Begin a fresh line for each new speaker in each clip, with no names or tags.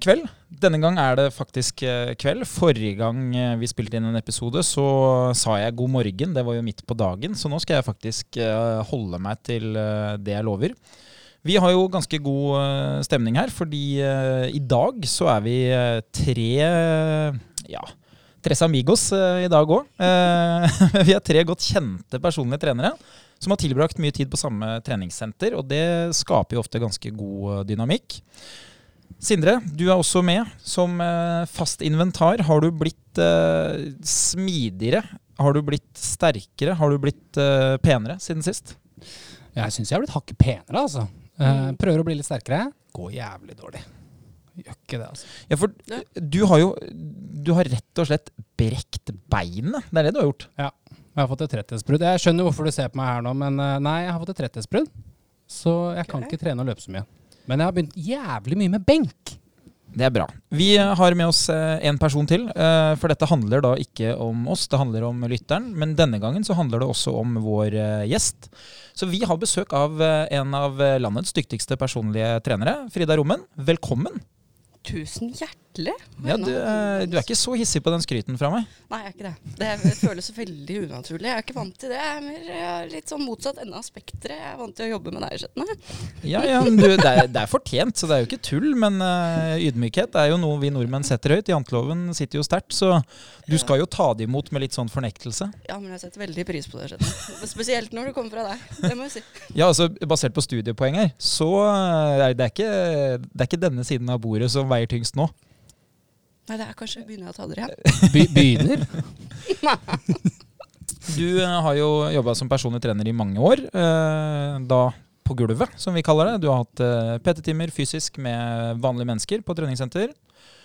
Kveld. Denne gang er det faktisk eh, kveld. Forrige gang eh, vi spilte inn en episode, så sa jeg god morgen. Det var jo midt på dagen, så nå skal jeg faktisk eh, holde meg til det jeg lover. Vi har jo ganske god stemning her, fordi i dag så er vi tre ja, Tres amigos i dag òg. vi er tre godt kjente personlige trenere som har tilbrakt mye tid på samme treningssenter, og det skaper jo ofte ganske god dynamikk. Sindre, du er også med som eh, fast inventar. Har du blitt eh, smidigere? Har du blitt sterkere? Har du blitt eh, penere siden sist?
Jeg syns jeg har blitt hakket penere, altså. Eh, prøver å bli litt sterkere. Går jævlig dårlig. Gjør ikke det, altså.
Ja, for du har jo Du har rett og slett brekt beinet. Det er det du har gjort. Ja.
Jeg har fått et tretthetsbrudd. Jeg skjønner hvorfor du ser på meg her nå, men eh, nei, jeg har fått et tretthetsbrudd. Så jeg kan ikke trene og løpe så mye. Men jeg har begynt jævlig mye med benk.
Det er bra. Vi har med oss eh, en person til, eh, for dette handler da ikke om oss, det handler om lytteren. Men denne gangen så handler det også om vår eh, gjest. Så vi har besøk av en av landets dyktigste personlige trenere, Frida Rommen. Velkommen.
Tusen hjertelig.
Ja, du, eh, du er ikke så hissig på den skryten fra meg.
Nei, jeg er ikke det. Det føles veldig unaturlig. Jeg er ikke vant til det. Jeg er litt sånn motsatt ende av spekteret. Jeg er vant til å jobbe med næringsrettene.
Ja, ja, men du, det, er, det er fortjent, så det er jo ikke tull. Men uh, ydmykhet er jo noe vi nordmenn setter høyt. Janteloven sitter jo sterkt, så du skal jo ta det imot med litt sånn fornektelse.
Ja, men jeg setter veldig pris på det. Skjønner. Spesielt når det kommer fra deg. Det må jeg si.
Ja, altså Basert på studiepoeng her, så eh, er det, ikke, det er ikke denne siden av bordet som veier tyngst nå.
Nei, det er kanskje begynner jeg å ta dere igjen.
Be begynner.
Du eh, har jo jobba som personlig trener i mange år. eh, Da på gulvet, som vi kaller det. Du har hatt eh, PT-timer fysisk med vanlige mennesker på treningssenter.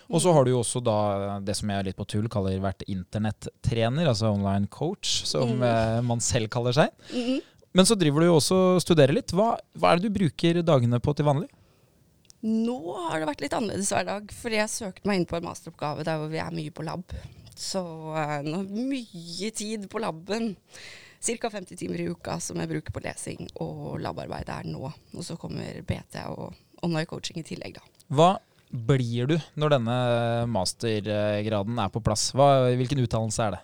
Og så har du jo også da det som jeg litt på tull kaller vært internettrener, altså online coach, som
Mm.
man selv kaller seg.
Mhm.
Men så driver du jo også og studerer litt. Hva, hva er det du bruker dagene på til vanlig?
Nå har det vært litt annerledes hver dag, fordi jeg søkte meg inn på en masteroppgave der hvor vi er mye på lab. Så eh, nå mye tid på laben. Ca. 50 timer i uka som jeg bruker på lesing og labarbeid er nå. Og så kommer BT og online coaching i tillegg, da.
Hva blir du når denne mastergraden er på plass? Hva, hvilken utdannelse er det?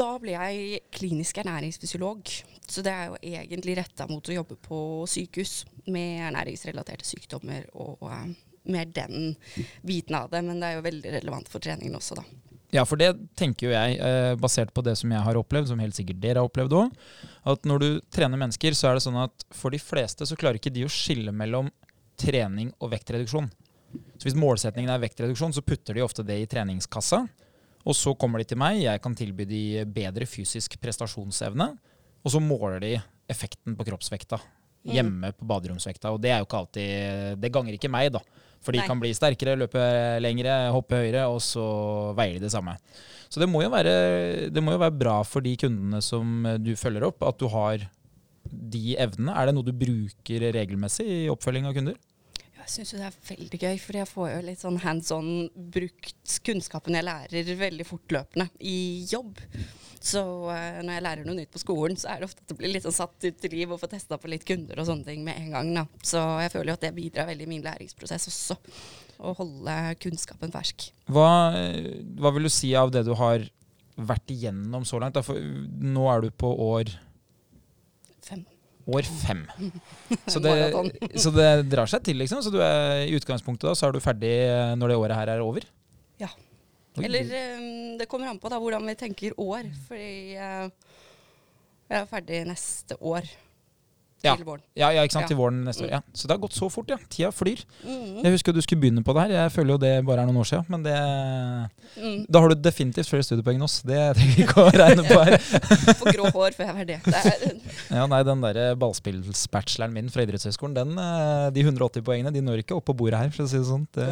Da blir jeg klinisk ernæringsfysiolog. Så det er jo egentlig retta mot å jobbe på sykehus med ernæringsrelaterte sykdommer og uh, mer den biten av det. Men det er jo veldig relevant for treningen også, da.
Ja, for det tenker jo jeg, eh, basert på det som jeg har opplevd, som helt sikkert dere har opplevd òg, at når du trener mennesker, så er det sånn at for de fleste så klarer ikke de å skille mellom trening og vektreduksjon. Så hvis målsetningen er vektreduksjon, så putter de ofte det i treningskassa. Og så kommer de til meg, jeg kan tilby de bedre fysisk prestasjonsevne, og så måler de effekten på kroppsvekta
Mm.
hjemme på baderomsvekta. Og det er jo ikke alltid Det ganger ikke meg, da. For de
Nei.
kan bli sterkere, løpe lengre, hoppe høyere, og så veier de det samme. Så det må jo være, det må jo være bra for de kundene som du følger opp, at du har de evnene. Er det noe du bruker regelmessig i oppfølging av kunder?
Syns jo det er veldig gøy, for jeg får jo litt sånn hands on brukt kunnskapen jeg lærer veldig fortløpende i jobb. Så uh, når jeg lærer noe nytt på skolen, så er det ofte at det blir litt sånn satt ut i liv og få testa på litt kunder og sånne ting med en gang. Da. Så jeg føler jo at det bidrar veldig i min læringsprosess også. Å holde kunnskapen fersk.
Hva, hva vil du si av det du har vært igjennom så langt? Da? For nå er du på år. År fem. Så det, så det drar seg til, liksom? Så du er, i utgangspunktet da, så er du ferdig når det året her er over?
Ja. Eller eh, det kommer an på da hvordan vi tenker år. Fordi eh, jeg er ferdig neste år.
Ja.
Til våren.
Ja, ja, ikke sant? Til våren neste år. Så det har gått så fort, ja. Tida flyr.
Mm.
Jeg husker du skulle begynne på det her. Jeg føler jo det bare er noen år siden. Men det,
Mm.
da har du definitivt flere studiepoeng enn oss. Det trenger vi ikke å regne på her.
Får grå hår før jeg er ferdig. Er,
Ja, nei, Den der ballspillsbacheloren min fra idrettshøyskolen, den, eh, de 180 poengene de når ikke opp på bordet her, for å si det sånn. Det,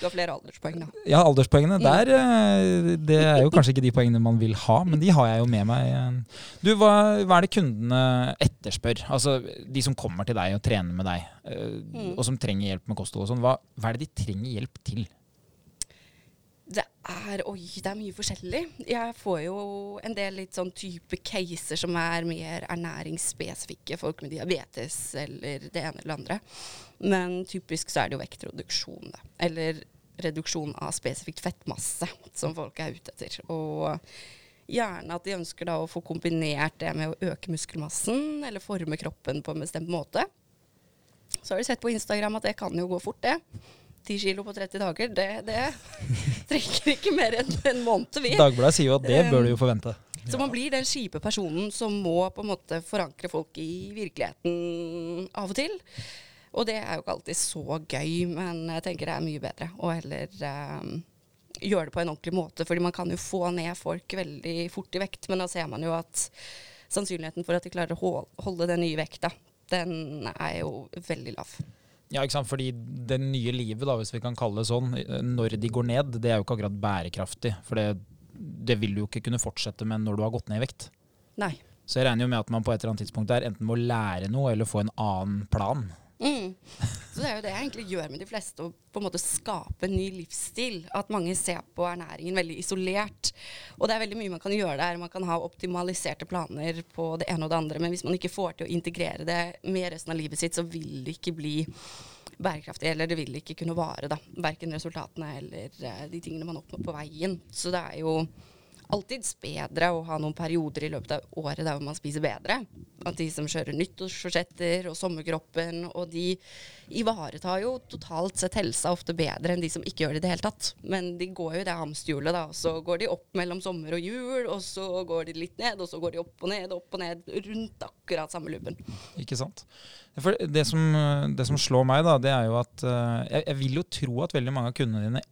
du har flere alderspoeng, da.
ja, alderspoengene
Mm.
der eh, Det er jo kanskje ikke de poengene man vil ha, men de har jeg jo med meg. Du, hva, hva er det kundene etterspør? Altså de som kommer til deg og trener med deg, eh,
Mm.
og som trenger hjelp med kosthold og sånn. Hva, hva er det de trenger hjelp til?
Det er Oi, det er mye forskjellig. Jeg får jo en del litt sånn type caser som er mer ernæringsspesifikke. Folk med diabetes eller det ene eller det andre. Men typisk så er det jo vektreduksjon, da. Eller reduksjon av spesifikt fettmasse som folk er ute etter. Og gjerne at de ønsker da å få kombinert det med å øke muskelmassen eller forme kroppen på en bestemt måte. Så har de sett på Instagram at det kan jo gå fort, det. 10 kilo på 30 dager, det, det trenger ikke mer enn en måned, vi.
Dagbladet sier jo at det bør du jo forvente.
Så man blir den kjipe personen som må på en måte forankre folk i virkeligheten av og til. Og det er jo ikke alltid så gøy, men jeg tenker det er mye bedre å heller um, gjøre det på en ordentlig måte. fordi man kan jo få ned folk veldig fort i vekt, men da ser man jo at sannsynligheten for at de klarer å holde den nye vekta, den er jo veldig lav.
Ja, ikke sant? Fordi det nye livet, da, hvis vi kan kalle det sånn, når de går ned, det er jo ikke akkurat bærekraftig. For det, det vil du jo ikke kunne fortsette med når du har gått ned i vekt.
Nei.
Så jeg regner jo med at man på et eller annet tidspunkt der enten må lære noe eller få en annen plan.
Mm. Så det er jo det jeg egentlig gjør med de fleste, å på en måte skape en ny livsstil. At mange ser på ernæringen veldig isolert. Og det er veldig mye man kan gjøre der. Man kan ha optimaliserte planer på det ene og det andre, men hvis man ikke får til å integrere det med resten av livet sitt, så vil det ikke bli bærekraftig, eller det vil ikke kunne vare, da. Verken resultatene eller uh, de tingene man oppnår på veien. Så det er jo alltids bedre å ha noen perioder i løpet av året der man spiser bedre. At de som kjører nyttårsforsetter og sommerkroppen, og de ivaretar jo totalt sett helsa ofte bedre enn de som ikke gjør det i det hele tatt. Men de går jo det hamsterhjulet, da. Så går de opp mellom sommer og jul, og så går de litt ned, og så går de opp og ned, opp og ned, rundt akkurat samme loopen.
Ikke sant. For det som, det som slår meg, da, det er jo at uh, jeg, jeg vil jo tro at veldig mange av kundene dine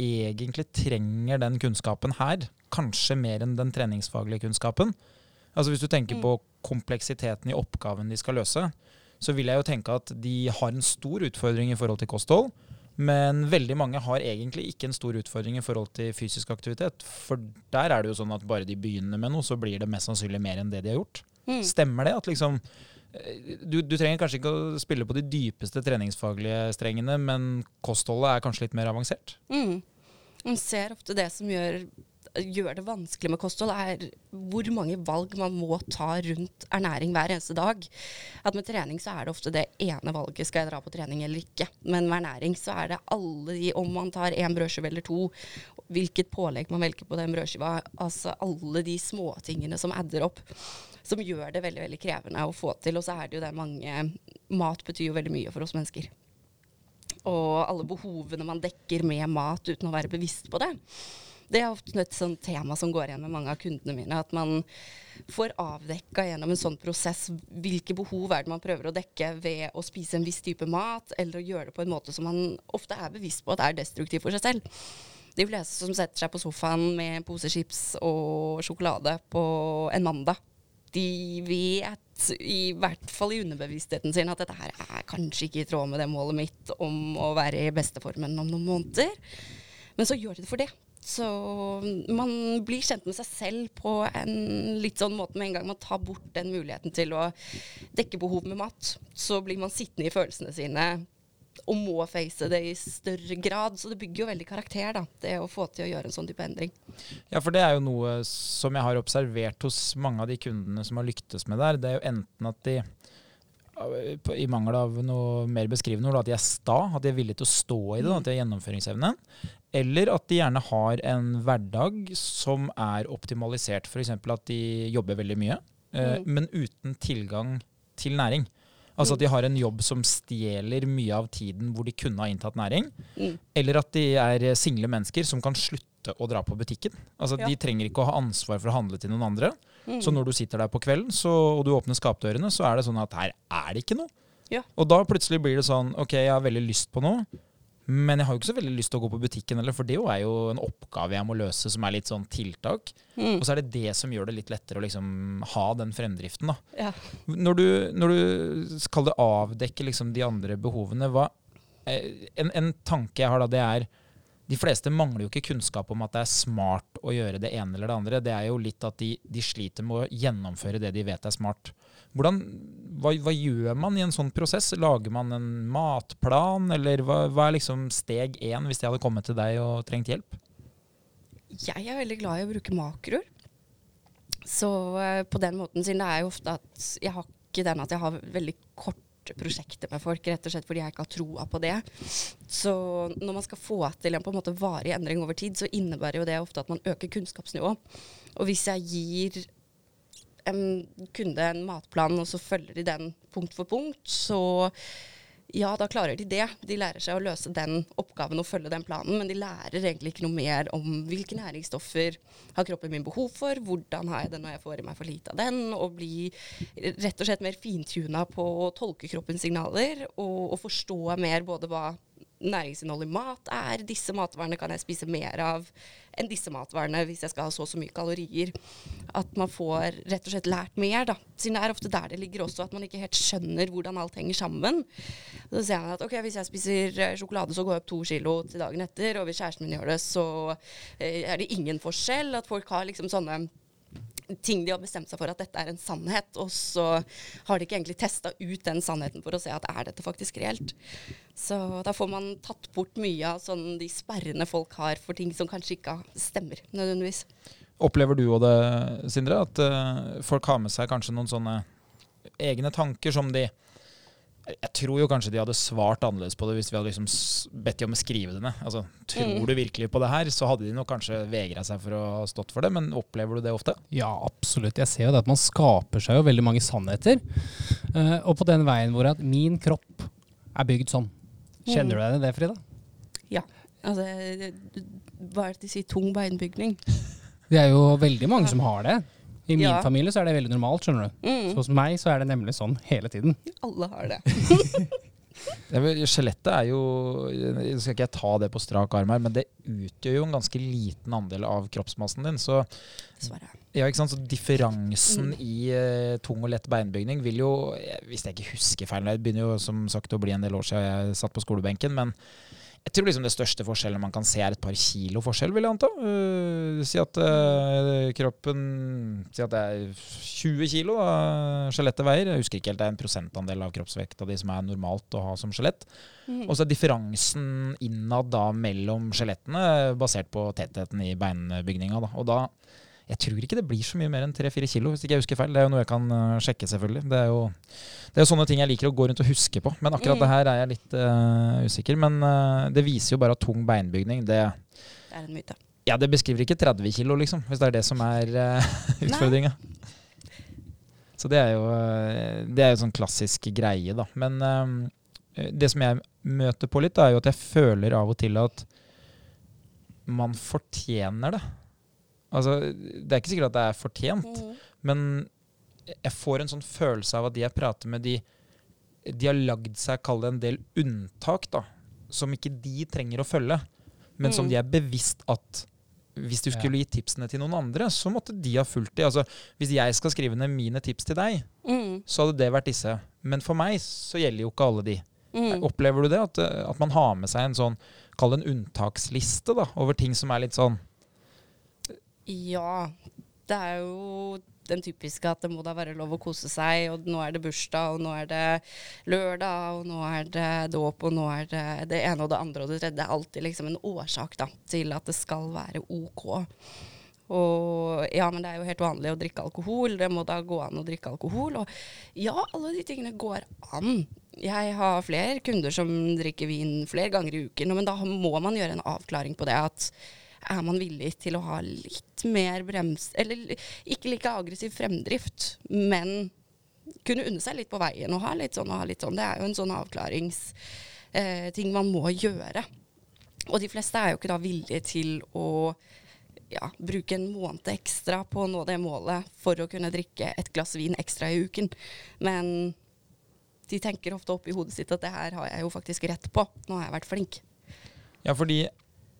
egentlig trenger den kunnskapen her, kanskje mer enn den treningsfaglige kunnskapen. Altså Hvis du tenker på kompleksiteten i oppgaven de skal løse, så vil jeg jo tenke at de har en stor utfordring i forhold til kosthold. Men veldig mange har egentlig ikke en stor utfordring i forhold til fysisk aktivitet. For der er det jo sånn at bare de begynner med noe, så blir det mest sannsynlig mer enn det de har gjort. Mm. Stemmer det at liksom du, du, trenger kanskje ikke å spille på de dypeste treningsfaglige strengene, men kostholdet er kanskje litt mer avansert?
Mm. Man ser ofte det som gjør, gjør, det vanskelig med kosthold, er hvor mange valg man må ta rundt ernæring hver eneste dag. At med trening så er det ofte det ene valget skal jeg dra på trening eller ikke. Men med ernæring så er det alle de, om man tar én brødskive eller to, hvilket pålegg man velger på den brødskiva, altså alle de småtingene som adder opp. Som gjør det veldig veldig krevende å få til. Og så er det jo det mange Mat betyr jo veldig mye for oss mennesker og alle behovene man dekker med mat uten å være bevisst på det. Det er ofte et sånt tema som går igjen med mange av kundene mine. At man får avdekka gjennom en sånn prosess hvilke behov er det man prøver å dekke ved å spise en viss type mat, eller å gjøre det på en måte som man ofte er bevisst på at er destruktiv for seg selv. De fleste som setter seg på sofaen med en pose chips og sjokolade på en mandag, de vet, i hvert fall i underbevisstheten sin, at dette her er kanskje ikke i tråd med det målet mitt om å være i besteformen om noen måneder. Men så gjør de det for det. Så man blir kjent med seg selv på en litt sånn måte med en gang man tar bort den muligheten til å dekke behov med mat. Så blir man sittende i følelsene sine og må face det i større grad. Så det bygger jo veldig karakter, da, det å få til å gjøre en sånn type endring.
Ja, for det er jo noe som jeg har observert hos mange av de kundene som har lyktes med det Det er jo enten at de i mangel av noe mer beskrivende ord, at de er sta, at de er villige til å stå i det, at de har gjennomføringsevne. Eller at de gjerne har en hverdag som er optimalisert. F.eks. at de jobber veldig mye, eh, mm. men uten tilgang til næring. Altså at de har en jobb som stjeler mye av tiden hvor de kunne ha inntatt næring. Mm. Eller at de er single mennesker som kan slutte å dra på butikken. Altså ja. De trenger ikke å ha ansvar for å handle til noen andre. Mm. Så når du sitter der på kvelden så, og du åpner skapdørene, så er det sånn at her er det ikke noe. Ja. Og da plutselig blir det sånn OK, jeg har veldig lyst på noe. Men jeg har jo ikke så veldig lyst til å gå på butikken heller, for det er jo en oppgave jeg må løse som er litt sånn tiltak. Mm. Og så er det det som gjør det litt lettere å liksom ha den fremdriften. da. Ja. Når, du, når du skal det avdekke liksom de andre behovene, hva, eh, en, en, tanke jeg har da, det er de fleste mangler jo ikke kunnskap om at det er smart å gjøre det ene eller det andre. Det er jo litt at de, de sliter med å gjennomføre det de vet er smart. Hvordan, hva, hva, gjør man i en sånn prosess? Lager man en matplan, eller hva, hva er liksom steg én hvis jeg hadde kommet til deg og trengt hjelp?
Jeg er veldig glad i å bruke makroer. Så uh, på den måten, siden det er jo ofte at jeg har ikke den at jeg har veldig korte prosjekter med folk, rett og slett fordi jeg ikke har troa på det. Så når man skal få til en på en måte varig endring over tid, så innebærer jo det ofte at man øker kunnskapsnivået. Og hvis jeg gir en kunde en matplan, og så følger de den punkt for punkt, så ja, da klarer de det. De lærer seg å løse den oppgaven og følge den planen, men de lærer egentlig ikke noe mer om hvilke næringsstoffer har kroppen min behov for, hvordan har jeg det når jeg får i meg for lite av den, og bli rett og slett mer fintuna på å tolke kroppens signaler og, og forstå mer både hva næringsinnhold i mat er. Disse matvarene kan jeg spise mer av enn disse matvarene hvis jeg skal ha så og så mye kalorier. At man får rett og slett lært mer, da. Siden det er ofte der det ligger også, at man ikke helt skjønner hvordan alt henger sammen. Så ser man at ok, hvis jeg spiser eh, sjokolade, så går jeg opp to kilo til dagen etter. Og hvis kjæresten min gjør det, så eh, er det ingen forskjell. At folk har liksom sånne ting de har bestemt seg for at dette er en sannhet, og så har de ikke egentlig testa ut den sannheten for å se at er dette faktisk reelt. Så da får man tatt bort mye av sånn de sperrene folk har for ting som kanskje ikke stemmer nødvendigvis.
Opplever du òg det, Sindre, at uh, folk har med seg kanskje noen sånne egne tanker som de jeg tror jo kanskje de hadde svart annerledes på det hvis vi hadde liksom bedt de om å skrive det ned. Altså, tror mm. du virkelig på det her? Så hadde de nok kanskje vegra seg for å ha stått for det, men opplever du det ofte?
Ja, absolutt. Jeg ser jo det at man skaper seg jo veldig mange sannheter. Uh, og på den veien hvor at min kropp er bygd sånn. Kjenner mm. du deg i det, Frida?
Ja. Altså, hva er det de sier? Tung beinbygning.
Det er jo veldig mange som har det. I min ja. familie så er det veldig normalt, skjønner du. Mm. Så hos meg så er det nemlig sånn hele tiden.
Alle har det.
Skjelettet er jo Nå skal ikke jeg ta det på strak arm her, men det utgjør jo en ganske liten andel av kroppsmassen din. Så, ja, så differansen mm. i uh, tung og lett beinbygning vil jo Hvis jeg ikke husker feil, det begynner jo som sagt å bli en del år siden jeg satt på skolebenken, men jeg tror liksom det største forskjellen man kan se, er et par kilo forskjell, vil jeg anta. Uh, si at uh, kroppen Si at det er 20 kilo skjelettet veier. Jeg husker ikke helt, det er en prosentandel av kroppsvekta di som er normalt å ha som skjelett. Mm. Og så er differansen innad da mellom skjelettene basert på tettheten i beinbygninga. Da. Og da jeg tror ikke det blir så mye mer enn 3-4 kilo, hvis ikke jeg husker feil. Det er jo noe jeg kan uh, sjekke, selvfølgelig. Det er, jo, det er sånne ting jeg liker å gå rundt og huske på. Men akkurat mm. det her er jeg litt uh, usikker. Men uh, det viser jo bare at tung beinbygning, det
Det er en myte.
Ja, det beskriver ikke 30 kilo, liksom, hvis det er det som er utfordringa. Så det er jo det er jo sånn klassisk greie, da. Men det som jeg møter på litt, da, er jo at jeg føler av og til at man fortjener det. Altså, det er ikke sikkert at det er fortjent, mm. men jeg får en sånn følelse av at de jeg prater med, de, de har lagd seg, kall det en del unntak, da, som ikke de trenger å følge, men mm. som de er bevisst at hvis du skulle gi tipsene til noen andre, så måtte de ha fulgt de. Altså, hvis jeg skal skrive ned mine tips til deg, mm. så hadde det vært disse. Men for meg så gjelder jo ikke alle de. Mm. Opplever du det? At, at, man har med seg en sånn, kall det en unntaksliste da, over ting som er litt sånn
ja. Det er jo den typiske at det må da være lov å kose seg, og nå er det bursdag, og nå er det lørdag, og nå er det dåp, og nå er det det ene og det andre og det tredje. Det er alltid liksom en årsak da, til at det skal være OK. Og ja, men det er jo helt vanlig å drikke alkohol. Det må da gå an å drikke alkohol. Og ja, alle de tingene går an. Jeg har flere kunder som drikker vin flere ganger i uken, men da må man gjøre en avklaring på det. at er man villig til å ha litt mer brems... Eller ikke like aggressiv fremdrift, men kunne unne seg litt på veien og ha litt sånn og ha litt sånn. Det er jo en sånn avklaringsting eh, man må gjøre. Og de fleste er jo ikke da villige til å ja, bruke en måned ekstra på å nå det målet for å kunne drikke et glass vin ekstra i uken. Men de tenker ofte oppi hodet sitt at det her har jeg jo faktisk rett på. Nå har jeg vært flink.
Ja, fordi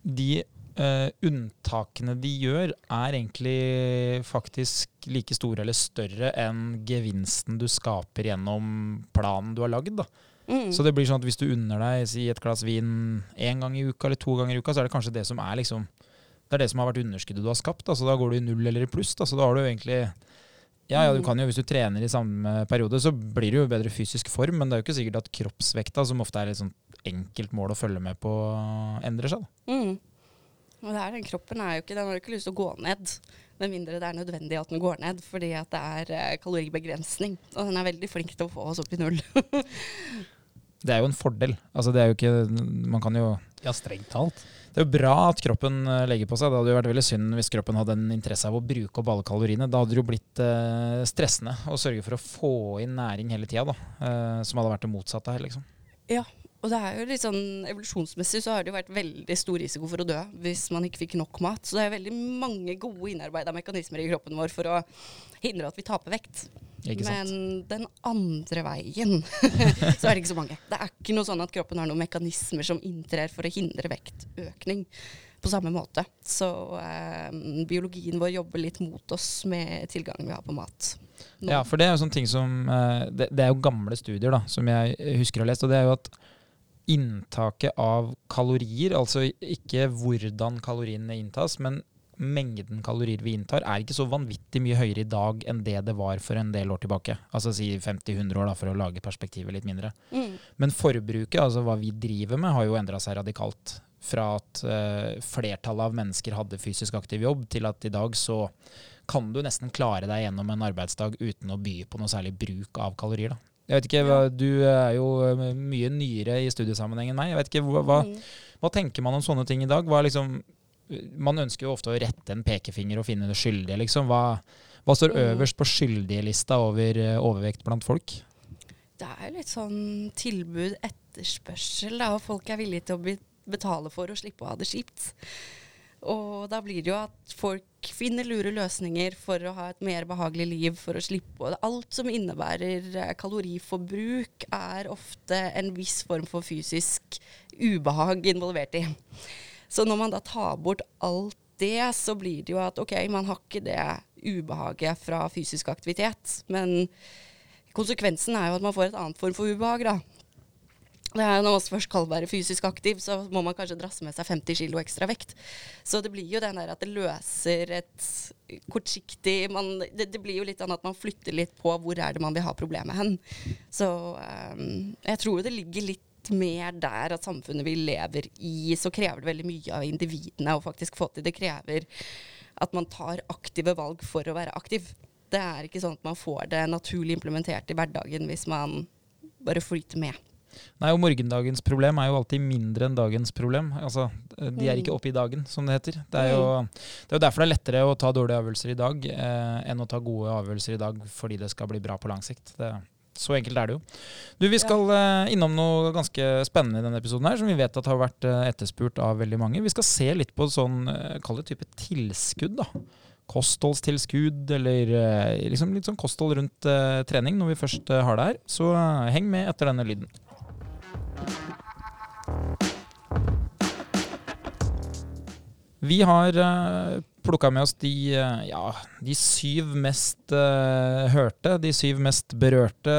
de Uh, unntakene de gjør, er egentlig faktisk like store eller større enn gevinsten du skaper gjennom planen du har lagd. Mm. Så det blir sånn at hvis du unner deg si et glass vin én gang i uka eller to ganger i uka, så er det kanskje det som er liksom Det er det som har vært underskuddet du har skapt. Da. Så da går du i null eller i pluss. Da. Så da har du egentlig ja, ja, du mm. kan jo, Hvis du trener i samme periode, så blir det jo bedre fysisk form, men det er jo ikke sikkert at kroppsvekta, som ofte er et enkelt mål å følge med på, endrer seg. Da. Mm.
Og det er den kroppen er jo ikke, den har jo ikke lyst til å gå ned. Med mindre det er nødvendig at den går ned, fordi at det er eh, kaloribegrensning. Og den er veldig flink til å få oss opp i null.
Det er jo en fordel. Altså, det er jo ikke Man kan jo
Ja, strengt talt.
Det er jo bra at kroppen eh, legger på seg. Det hadde jo vært veldig synd hvis kroppen hadde en interesse av å bruke opp alle kaloriene. Da hadde det jo blitt eh, stressende å sørge for å få inn næring hele tida, da. Eh, som hadde vært det motsatte her, liksom.
Ja, og det er jo litt sånn evolusjonsmessig så har det jo vært veldig stor risiko for å dø hvis man ikke fikk nok mat. Så det er veldig mange gode innarbeida mekanismer i kroppen vår for å hindre at vi taper vekt. Men den andre veien så er det ikke så mange. Det er ikke noe sånn at kroppen har noen mekanismer som inntrer for å hindre vektøkning på samme måte. Så eh, biologien vår jobber litt mot oss med tilgangen vi har på mat. nå.
Ja, for det er jo sånne ting som eh, det, det er jo gamle studier da, som jeg husker å ha lest, og det er jo at inntaket av kalorier, altså ikke hvordan kaloriene inntas, men mengden kalorier vi inntar, er ikke så vanvittig mye høyere i dag enn det det var for en del år tilbake. Altså si 50-100 år, da, for å lage perspektivet litt mindre.
Mm.
Men forbruket, altså hva vi driver med, har jo endra seg radikalt. Fra at uh, flertallet av mennesker hadde fysisk aktiv jobb, til at i dag så kan du nesten klare deg gjennom en arbeidsdag uten å by på noe særlig bruk av kalorier. da. Jeg vet ikke, hva, Du er jo eh, mye nyere i studiesammenheng enn meg. Jeg vet ikke, hva, hva,
Mm.
hva tenker man om sånne ting i dag? Liksom, man ønsker jo ofte å rette en pekefinger og finne det skyldige. liksom. Hva, står
Mm.
øverst på skyldige-lista over eh, overvekt blant folk?
Det er jo litt sånn tilbud-etterspørsel, da, og folk er villige til å betale for å slippe å ha det kjipt. Og da blir det jo at folk finner lure løsninger for å ha et mer behagelig liv, for å slippe å Alt som innebærer eh, kaloriforbruk, er ofte en viss form for fysisk ubehag involvert i. Så når man da tar bort alt det, så blir det jo at OK, man har ikke det ubehaget fra fysisk aktivitet, men konsekvensen er jo at man får et annet form for ubehag, da. Når man først skal være fysisk aktiv, så må man kanskje drasse med seg 50 kilo ekstra vekt. Så det blir jo den der at det løser et kortsiktig man, det, det blir jo litt sånn at man flytter litt på hvor er det man vil ha problemet hen. Så um, jeg tror det ligger litt mer der at samfunnet vi lever i, så krever det veldig mye av individene å faktisk få til. Det krever at man tar aktive valg for å være aktiv. Det er ikke sånn at man får det naturlig implementert i hverdagen hvis man bare flyter med.
Nei, og Morgendagens problem er jo alltid mindre enn dagens problem. Altså, De er
Mm.
ikke oppe i dagen, som det heter. Det er jo, det er jo derfor det er lettere å ta dårlige avgjørelser i dag eh, enn å ta gode avgjørelser i dag fordi det skal bli bra på lang sikt. Det, så enkelt er det jo. Du, Vi skal eh, innom noe ganske spennende i denne episoden her, som vi vet at har vært eh, etterspurt av veldig mange. Vi skal se litt på sånn, eh, kall det type tilskudd. da. Kostholdstilskudd, eller eh, liksom litt sånn kosthold rundt eh, trening når vi først eh, har det her. Så heng med etter denne lyden. Vi har plukka med oss de, ja, de syv mest hørte, de syv mest berørte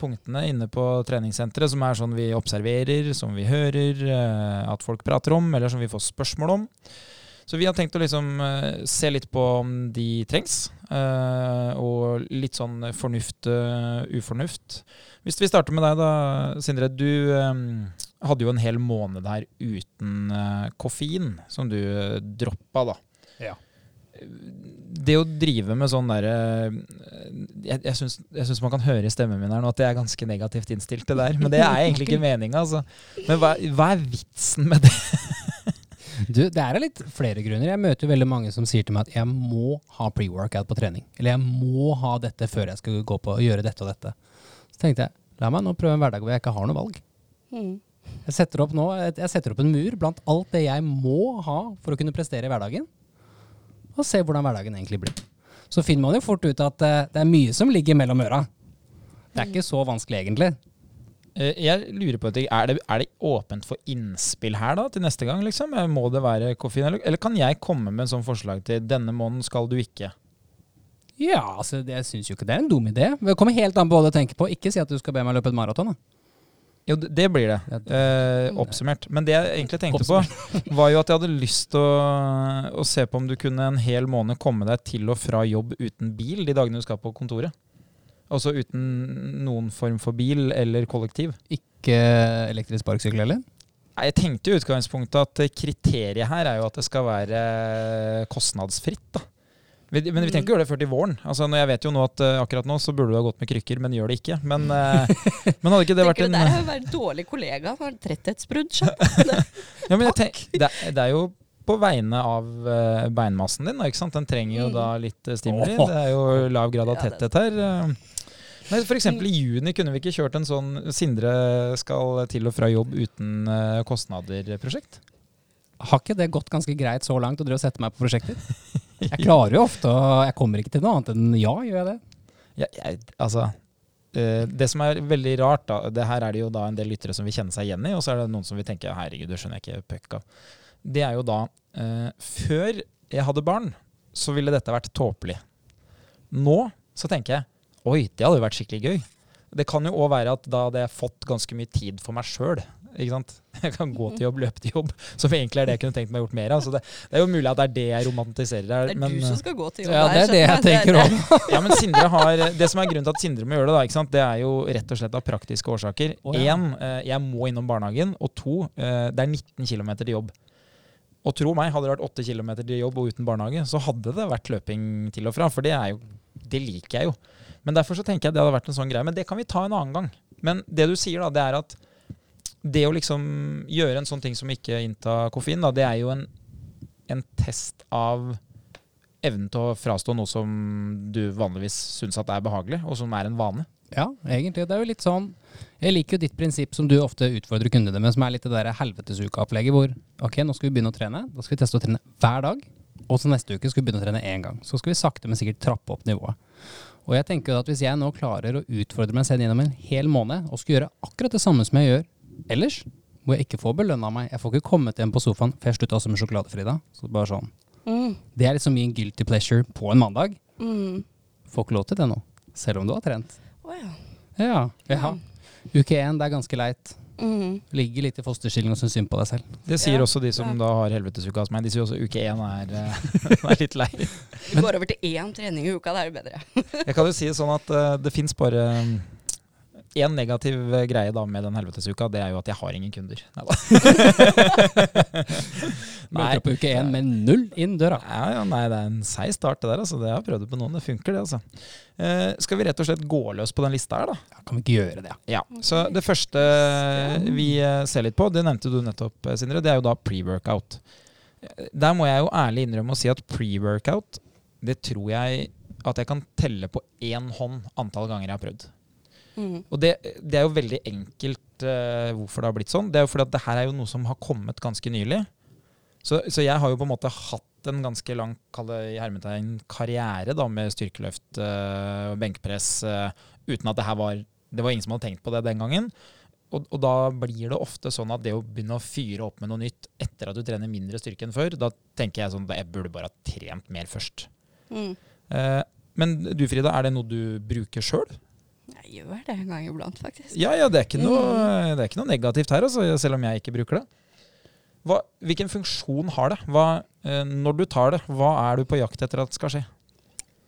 punktene inne på treningssenteret, som er sånn vi observerer, som vi hører at folk prater om, eller som vi får spørsmål om. Så vi har tenkt å liksom eh, se litt på om de trengs, eh, og litt sånn fornuft, eh, ufornuft. Hvis vi starter med deg da, Sindre. Du hadde jo en hel måned her uten koffein, som du droppa, da.
Ja.
Det å drive med sånn derre jeg jeg syns man kan høre i stemmen min her nå at jeg er ganske negativt innstilt til det der. Men det er egentlig ikke meninga, altså. Men hva, hva er vitsen med det?
Du, det er litt flere grunner. Jeg møter veldig mange som sier til meg at jeg må ha pre-workout på trening. Eller jeg må ha dette før jeg skal gå på og gjøre dette og dette. Så tenkte jeg, la meg nå prøve en hverdag hvor jeg ikke har noe valg.
Mm.
Jeg setter nå, jeg setter opp en mur blant alt det jeg må ha for å kunne prestere i hverdagen, og se hvordan hverdagen egentlig blir. Så finner man jo fort ut at eh, det er mye som ligger mellom øra. Det er ikke så vanskelig egentlig.
Eh, Jeg lurer på ting. Er det, er det åpent for innspill her da, til neste gang? liksom? Eh, Må det være koffein, eller, eller kan jeg komme med en sånn forslag til denne måneden skal du ikke?
Ja, altså det- jeg syns jo ikke det er en dum idé. Det kommer helt an på hva du tenker på. Ikke si at du skal be meg løpe et maraton. da.
Jo, det, det blir det. Eh, oppsummert. Men det jeg egentlig tenkte på, var jo at jeg hadde lyst til å, å se på om du kunne en hel måned komme deg til og fra jobb uten bil de dagene du skal på kontoret. Altså uten noen form for bil eller kollektiv.
Ikke elektrisk sparkesykkel heller?
Nei, Jeg tenkte i utgangspunktet at kriteriet her er jo at det skal være eh, kostnadsfritt. da. Men vi trenger ikke gjøre det før til våren. Altså, når jeg vet jo nå at uh, Akkurat nå så burde du ha gått med krykker, men gjør det ikke. Men, uh, men hadde ikke det vært
Tenker du er har vært dårlig kollega? Har tretthetsbrudd
ja, men tenk, det, det er jo på vegne av uh, beinmassen din, da, ikke sant? Den trenger jo
Mm.
da litt stimuli. Det er jo lav grad av tetthet her. Nei, for eksempel i juni kunne vi ikke kjørt en sånn Sindre skal til og fra jobb uten eh, kostnader-prosjekt?
Har ikke det gått ganske greit så langt å og sette meg på prosjekter? Jeg klarer jo ofte å Jeg kommer ikke til noe annet enn ja, gjør jeg det?
Ja, jeg, altså eh, Det som er veldig rart, da Det her er det jo da en del lyttere som vil kjenne seg igjen i, og så er det noen som vil tenke herregud, det skjønner jeg ikke puck av. Det er jo da eh, Før jeg hadde barn, så ville dette vært tåpelig. Nå så tenker jeg oi, det hadde jo vært skikkelig gøy. Det kan jo òg være at da hadde jeg fått ganske mye tid for meg sjøl. Ikke sant? Jeg kan gå til jobb, løpe til jobb, som egentlig er det jeg kunne tenkt meg gjort mer av. Så det, det er jo mulig at det er det jeg romantiserer
Det er
men,
du som skal gå til jobb
Ja, det er det jeg tenker òg.
ja, men Sindre har, Det som er grunnen til at Sindre må gjøre det, da, ikke sant? det er jo rett og slett av praktiske årsaker.
Oh, ja.
Én, eh, jeg må innom barnehagen. Og to, eh, det er 19 km til jobb. Og tro meg, hadde det vært 8 km til jobb og uten barnehage, så hadde det vært løping til og fra. For det, er jo, det liker jeg jo. Men derfor så tenker jeg det hadde vært en sånn greie. Men det kan vi ta en annen gang. Men det du sier, da, det er at det å liksom gjøre en sånn ting som ikke innta koffein, da, det er jo en, en test av evnen til å frastå noe som du vanligvis syns at er behagelig, og som er en vane.
Ja, egentlig. Det er jo litt sånn Jeg liker jo ditt prinsipp som du ofte utfordrer kundene med, som er litt det der helvetesuka-opplegget hvor ok, nå skal vi begynne å trene. Da skal vi teste å trene hver dag. Og så neste uke skal vi begynne å trene én gang. Så skal vi sakte, men sikkert trappe opp nivået. Og jeg tenker at hvis jeg nå klarer å utfordre meg selv gjennom en hel måned, og skal gjøre akkurat det samme som jeg gjør ellers, hvor jeg ikke får belønna meg Jeg får ikke kommet hjem på sofaen, for jeg slutta også med sjokoladefrida. Så bare sånn.
Mm,
Det er liksom min guilty pleasure på en mandag.
mm.
Får ikke lov til det nå. Selv om du har trent.
Å ja.
Ja. ja. Uke én, det er ganske leit.
Mm.
Ligger litt i fosterstilling og syns synd på deg selv.
Det sier
Ja.
også de som
Ja.
da har helvetesuka hos meg. De sier også uke én er, eh, er litt lei.
Vi går over til én trening i uka, da er det bedre.
Jeg kan jo si det sånn at uh, det fins bare én negativ eh, greie da med den helvetesuka. Det er jo at jeg har ingen kunder.
Møter opp på uke én med null inn døra.
Ja, ja, nei, det er en seig start, det der. altså. Det har jeg prøvd på noen. Det funker, det. altså. Eh, skal vi rett og slett gå løs på den lista her, da?
Ja, kan vi ikke gjøre det?
Ja. Så det første vi eh, ser litt på, det nevnte du nettopp, eh, Sindre, det er jo da pre-workout. Der må jeg jo ærlig innrømme å si at pre-workout, det tror jeg at jeg kan telle på én hånd antall ganger jeg har prøvd.
Mm.
Og det, det er jo veldig enkelt uh, hvorfor det har blitt sånn. Det er jo fordi at det her er jo noe som har kommet ganske nylig. Så, så jeg har jo på en måte hatt en ganske lang i hermetegn, karriere da, med styrkeløft eh, og benkpress uh, uten at det her var Det var ingen som hadde tenkt på det den gangen. Og, og da blir det ofte sånn at det å begynne å fyre opp med noe nytt etter at du trener mindre styrke enn før, da tenker jeg sånn at jeg burde bare ha trent mer først.
Mm.
Eh, men du Frida, er det noe du bruker sjøl?
Jeg gjør det en gang iblant, faktisk.
Ja, ja, det er ikke noe, det er ikke noe negativt her, altså, selv om jeg ikke bruker det. Hva, hvilken funksjon har det? Hva, eh, når du tar det, hva er du på jakt etter at skal skje?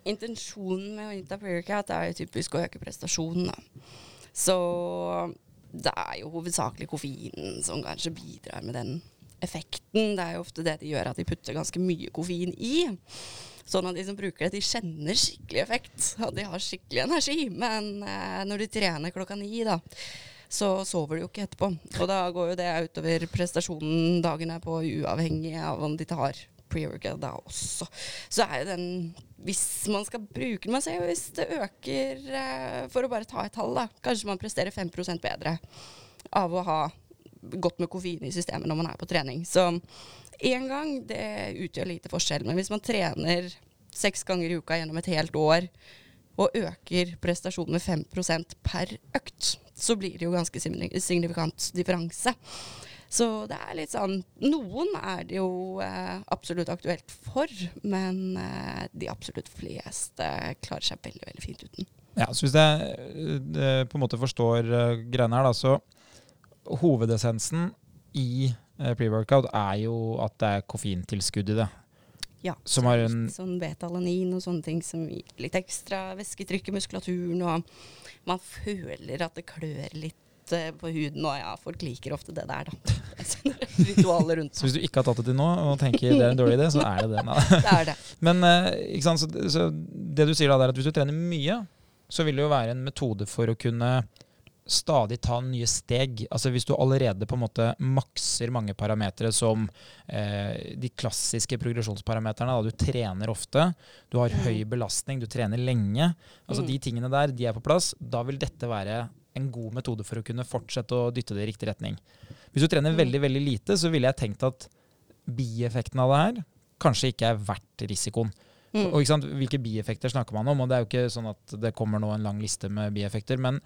Intensjonen med å innta pre-workout er typisk å øke prestasjonen. Da. Så det er jo hovedsakelig koffeinen som kanskje bidrar med den effekten. Det er jo ofte det de gjør, at de putter ganske mye koffein i. Sånn at de som bruker det, de kjenner skikkelig effekt. Og de har skikkelig energi. Men eh, når de trener klokka ni, da, så sover de jo ikke etterpå. Og da går jo det utover prestasjonen dagen er på, uavhengig av om de tar pre-workout da også. Så er jo den Hvis man skal bruke den Man ser jo hvis det øker eh, For å bare ta et tall, da. Kanskje man presterer 5% bedre av å ha godt med koffein i systemet når man er på trening. Så én gang, det utgjør lite forskjell. Men hvis man trener seks ganger i uka gjennom et helt år, og øker prestasjonen med 5% per økt, så blir det jo ganske signifikant differanse. Så det er litt sånn Noen er det jo eh, absolutt aktuelt for, men eh, de absolutt fleste klarer seg veldig, veldig fint uten.
Ja, så Hvis jeg eh, på en måte forstår uh, greiene her, da, så hovedessensen i eh, pre-workout er jo at det er koffeintilskudd i det.
Ja,
Som har en-
sånn betalanin og sånne ting som gir litt ekstra væsketrykk i muskulaturen, og man føler at det klør litt eh, på huden, og ja, folk liker ofte det der, da. Det sånne Ritualer rundt
Så hvis du ikke har tatt det til nå og tenker det er en dårlig idé, så er det det. da.
Det er det.
Men eh? Så, så det du sier da, er at hvis du trener mye, så vil det jo være en metode for å kunne stadig ta nye steg. Altså Hvis du allerede på en måte makser mange parametere som eh, de klassiske progresjonsparameterne, da du trener ofte, du har høy belastning, du trener lenge, altså
Mm.
de tingene der, de er på plass, da vil dette være en god metode for å kunne fortsette å dytte det i riktig retning. Hvis du trener
Mm.
veldig, veldig lite, så ville jeg tenkt at bieffekten av det her kanskje ikke er verdt risikoen.
Mm.
Og ikke sant, Hvilke bieffekter snakker man om? Og Det er jo ikke sånn at det kommer nå en lang liste med bieffekter. Men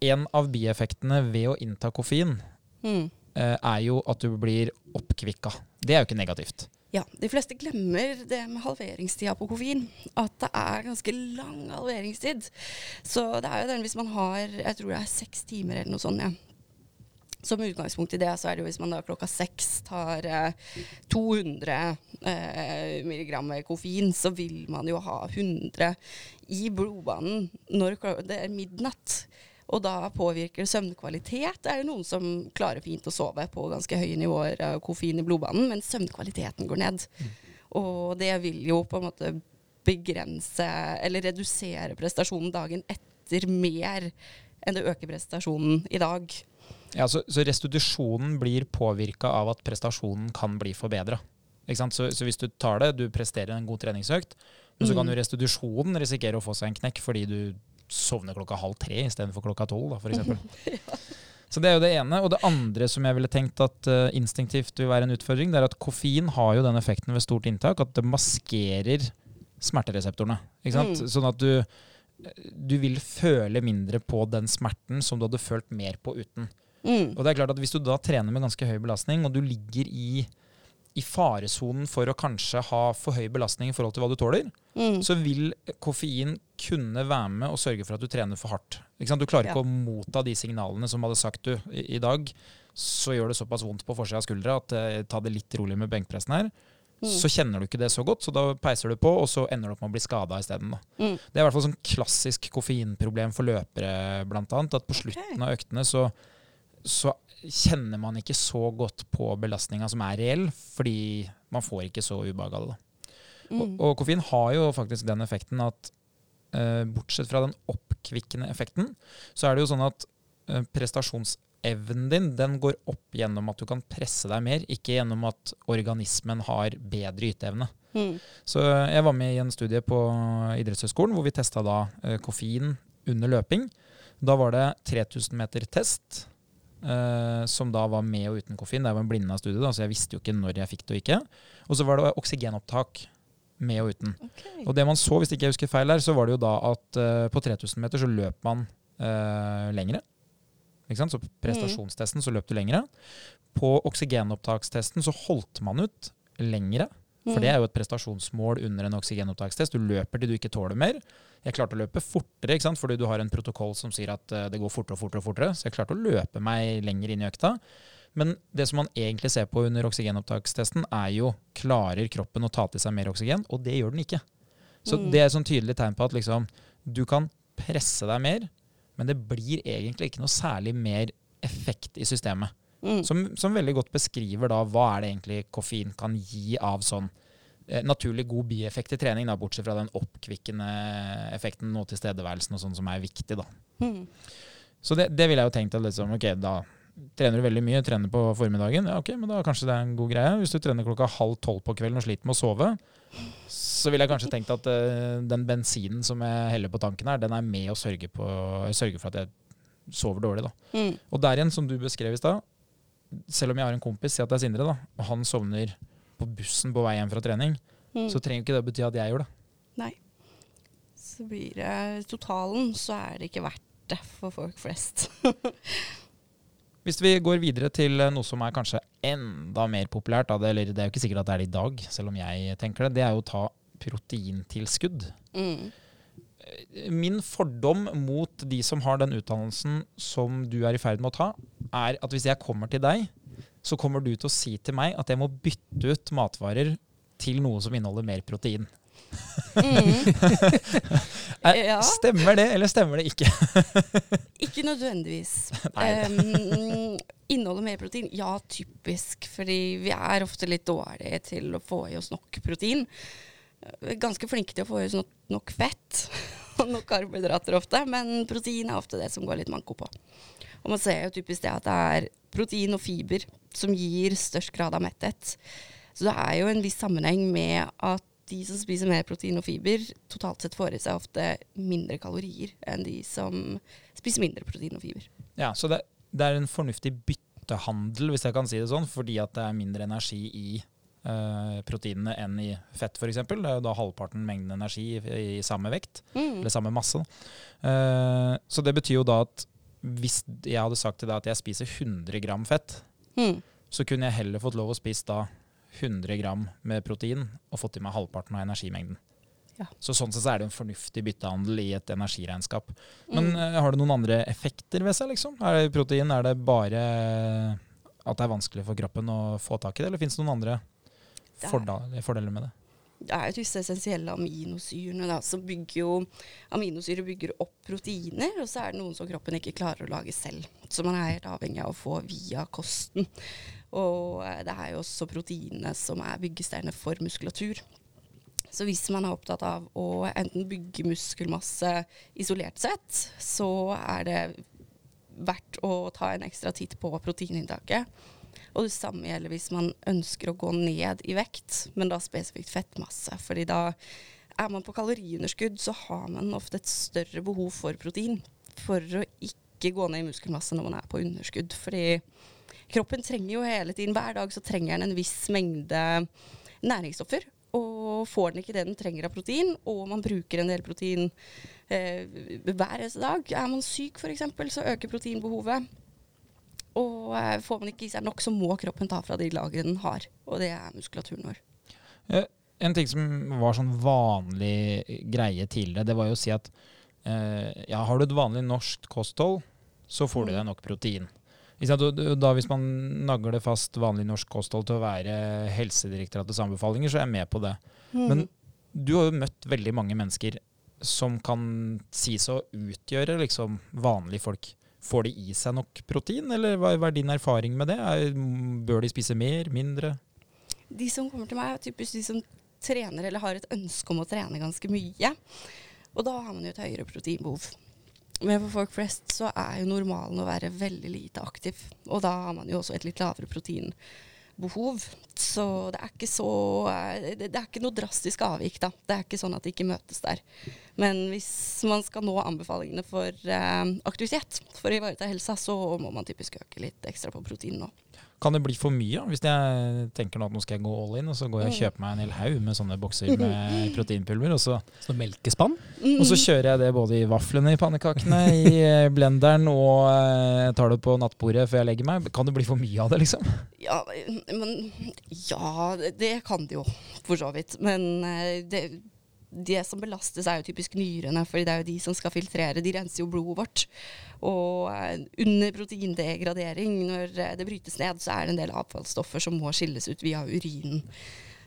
en av bieffektene ved å innta koffein
Mm.
eh, er jo at du blir oppkvikka. Det er jo ikke negativt.
Ja, de fleste glemmer det med halveringstida på koffein. At det er ganske lang halveringstid. Så det er jo den hvis man har jeg tror det er seks timer eller noe sånt. ja. Som utgangspunkt i det, så er det jo hvis man da klokka seks tar eh, 200 eh, milligram koffein, så vil man jo ha 100 i blodbanen når det er midnatt. Og da påvirker det søvnkvalitet. Det er jo noen som klarer fint å sove på ganske høye nivåer av koffein i blodbanen, men søvnkvaliteten går ned. Og det vil jo på en måte begrense eller redusere prestasjonen dagen etter mer enn det øker prestasjonen i dag.
Ja, så, så restitusjonen blir påvirka av at prestasjonen kan bli forbedra. Så, så hvis du tar det, du presterer en god treningsøkt, men så kan
Mm.
jo restitusjonen risikere å få seg en knekk fordi du sovner klokka halv tre istedenfor klokka tolv, da, f.eks. Så det er jo det ene. Og det andre som jeg ville tenkt at uh, instinktivt vil være en utfordring, det er at koffein har jo den effekten ved stort inntak at det maskerer smertereseptorene.
Mm.
Sånn at du, du vil føle mindre på den smerten som du hadde følt mer på uten.
Mm.
Og det er klart at Hvis du da trener med ganske høy belastning, og du ligger i, i faresonen for å kanskje ha for høy belastning i forhold til hva du tåler,
Mm.
så vil koffein kunne være med og sørge for at du trener for hardt. Du klarer ikke
Ja.
å motta de signalene som hadde sagt du i, i dag. Så gjør det såpass vondt på forsida av skuldra at eh, ta det litt rolig med benkpressen her.
Mm.
Så kjenner du ikke det så godt, så da peiser du på, og så ender du opp med å bli skada isteden.
Mm.
Det er i hvert fall sånn klassisk koffeinproblem for løpere, blant annet. At på slutten av øktene så, så kjenner man ikke så godt på belastninga som er reell, fordi man får ikke så ubehag av det. Mm. Og, og koffein har jo faktisk den effekten at eh, bortsett fra den oppkvikkende effekten, så er det jo sånn at eh, prestasjonsevnen din den går opp gjennom at du kan presse deg mer, ikke gjennom at organismen har bedre yteevne.
Mm.
Så jeg var med i en studie på idrettshøyskolen hvor vi testa da eh, koffein under løping. Da var det 3000 meter test, eh, som da var med og uten koffein. Det var en blinda studie, da, så jeg visste jo ikke når jeg fikk det og ikke. Og så var det oksygenopptak med og uten.
Okay.
Og det man så, hvis ikke jeg husker feil her, så var det jo da at eh, på 3000 meter så løp man uh, lengre. Ikke sant? Så på prestasjonstesten så løp du lengre. På oksygenopptakstesten så holdt man ut lengre. For det er jo et prestasjonsmål under en oksygenopptakstest. Du løper til du ikke tåler mer. Jeg klarte å løpe fortere, ikke sant? fordi du har en protokoll som sier at eh, det går fortere og fortere. og fortere. Så jeg klarte å løpe meg lenger inn i økta. Men det som man egentlig ser på under oksygenopptakstesten, er jo klarer kroppen å ta til seg mer oksygen, og det gjør den ikke. Så
Mm.
det er et sånn tydelig tegn på at liksom, du kan presse deg mer, men det blir egentlig ikke noe særlig mer effekt i systemet.
Mm.
Som, som veldig godt beskriver da hva er det egentlig koffein kan gi av sånn naturlig god bieffekt i trening, da, bortsett fra den oppkvikkende effekten og tilstedeværelsen og sånn som er viktig. da.
Mm.
Så det, det ville jeg jo tenkt at liksom, ok, da trener du veldig mye, trener på formiddagen, ja ok, men da kanskje det er en god greie. Hvis du trener klokka halv tolv på kvelden og sliter med å sove, så ville jeg kanskje tenkt at uh, den bensinen som jeg heller på tanken her, den er med å sørge, på, sørge for at jeg sover dårlig. da.
Mm.
Og der igjen, som du beskrev i stad, selv om jeg har en kompis, si at det er Sindre, da, og han sovner på bussen på vei hjem fra trening,
Mm.
så trenger ikke det å bety at jeg gjør det.
Nei. Så blir det totalen, så er det ikke verdt det for folk flest.
Hvis vi går videre til eh, noe som er kanskje enda mer populært, da, eller det er jo ikke sikkert at det er det i dag, selv om jeg tenker det, det er jo å ta proteintilskudd.
Mm.
Min fordom mot de som har den utdannelsen som du er i ferd med å ta, er at hvis jeg kommer til deg, så kommer du til å si til meg at jeg må bytte ut matvarer til noe som inneholder mer protein.
Mm. Ja.
Stemmer det, eller stemmer det ikke?
Ikke nødvendigvis. Um, inneholder mer protein? Ja, typisk. Fordi vi er ofte litt dårlige til å få i oss nok protein. Er ganske flinke til å få i oss nok, nok fett og nok karbohydrater ofte, men protein er ofte det som går litt manko på. Og man ser jo typisk det at det er protein og fiber som gir størst grad av metthet. Så det er jo en viss sammenheng med at de som spiser mer protein og fiber, totalt sett får i seg ofte mindre kalorier enn de som spiser mindre protein og fiber.
Ja, Så det, det er en fornuftig byttehandel, hvis jeg kan si det sånn, fordi at det er mindre energi i eh, proteinene enn i fett, f.eks. Det er jo da halvparten mengden energi i, i samme vekt,
Mm.
eller samme masse. Eh, så det betyr jo da at hvis jeg hadde sagt til deg at jeg spiser 100 gram fett,
Mm.
så kunne jeg heller fått lov å spise da 100 gram med protein og fått i meg halvparten av energimengden.
Ja.
Så sånn sett så er det en fornuftig byttehandel i et energiregnskap. Men
Mm.
eh, har det noen andre effekter ved seg, liksom? Er det protein, er det bare at det er vanskelig for kroppen å få tak i det, eller fins det noen andre
Det er-
fordeler med det?
Det er jo disse essensielle aminosyrene da, som bygger jo Aminosyrer bygger opp proteiner, og så er det noen som kroppen ikke klarer å lage selv. Så man er helt avhengig av å få via kosten. Og eh, det er jo også proteinene som er byggesteinene for muskulatur. Så hvis man er opptatt av å enten bygge muskelmasse isolert sett, så er det verdt å ta en ekstra titt på proteininntaket. Og det samme gjelder hvis man ønsker å gå ned i vekt, men da spesifikt fettmasse. Fordi da er man på kaloriunderskudd, så har man ofte et større behov for protein for å ikke gå ned i muskelmasse når man er på underskudd. Fordi kroppen trenger jo hele tiden, hver dag så trenger den en viss mengde næringsstoffer. Og får den ikke det den trenger av protein, og man bruker en del protein eh, hver eneste dag. Er man syk f.eks., så øker proteinbehovet. Og eh, får man ikke i seg nok, så må kroppen ta fra de lagrene den har. Og det er muskulaturen vår.
Eh, En ting som var sånn vanlig greie tidligere, det var jo å si at eh, ja, har du et vanlig norsk kosthold, så får du
Mm.
deg nok protein. Da Hvis man nagler fast vanlig norsk kosthold til å være Helsedirektoratets anbefalinger, så er jeg med på det. Men du har jo møtt veldig mange mennesker som kan sies å utgjøre liksom vanlige folk. Får de i seg nok protein, eller hva er din erfaring med det? Bør de spise mer, mindre?
De som kommer til meg, er typisk de som trener eller har et ønske om å trene ganske mye. Og da har man jo et høyere proteinbehov. Men for folk flest så er jo normalen å være veldig lite aktiv. Og da har man jo også et litt lavere proteinbehov. Så det er ikke så eh, Det det er ikke noe drastisk avvik, da. Det er ikke sånn at de ikke møtes der. Men hvis man skal nå anbefalingene for eh, aktivitet for å ivareta helsa, så må man typisk øke litt ekstra på protein nå.
Kan det bli for mye? da? Hvis jeg tenker nå at nå skal jeg gå all in, og så går jeg og kjøper meg en hel haug med sånne bokser med proteinpulver, og så,
Så melkespann?
Og så kjører jeg det både i vaflene, i pannekakene, i eh, blenderen og eh, tar det på nattbordet før jeg legger meg. Kan det bli for mye av det, liksom?
Ja, men Ja, det- det kan det jo, for så vidt. Men eh, det, det som belastes, er jo typisk nyrene, fordi det er jo de som skal filtrere. De renser jo blodet vårt. Og eh, under proteindegradering, når eh, det brytes ned, så er det en del avfallsstoffer som må skilles ut via urinen.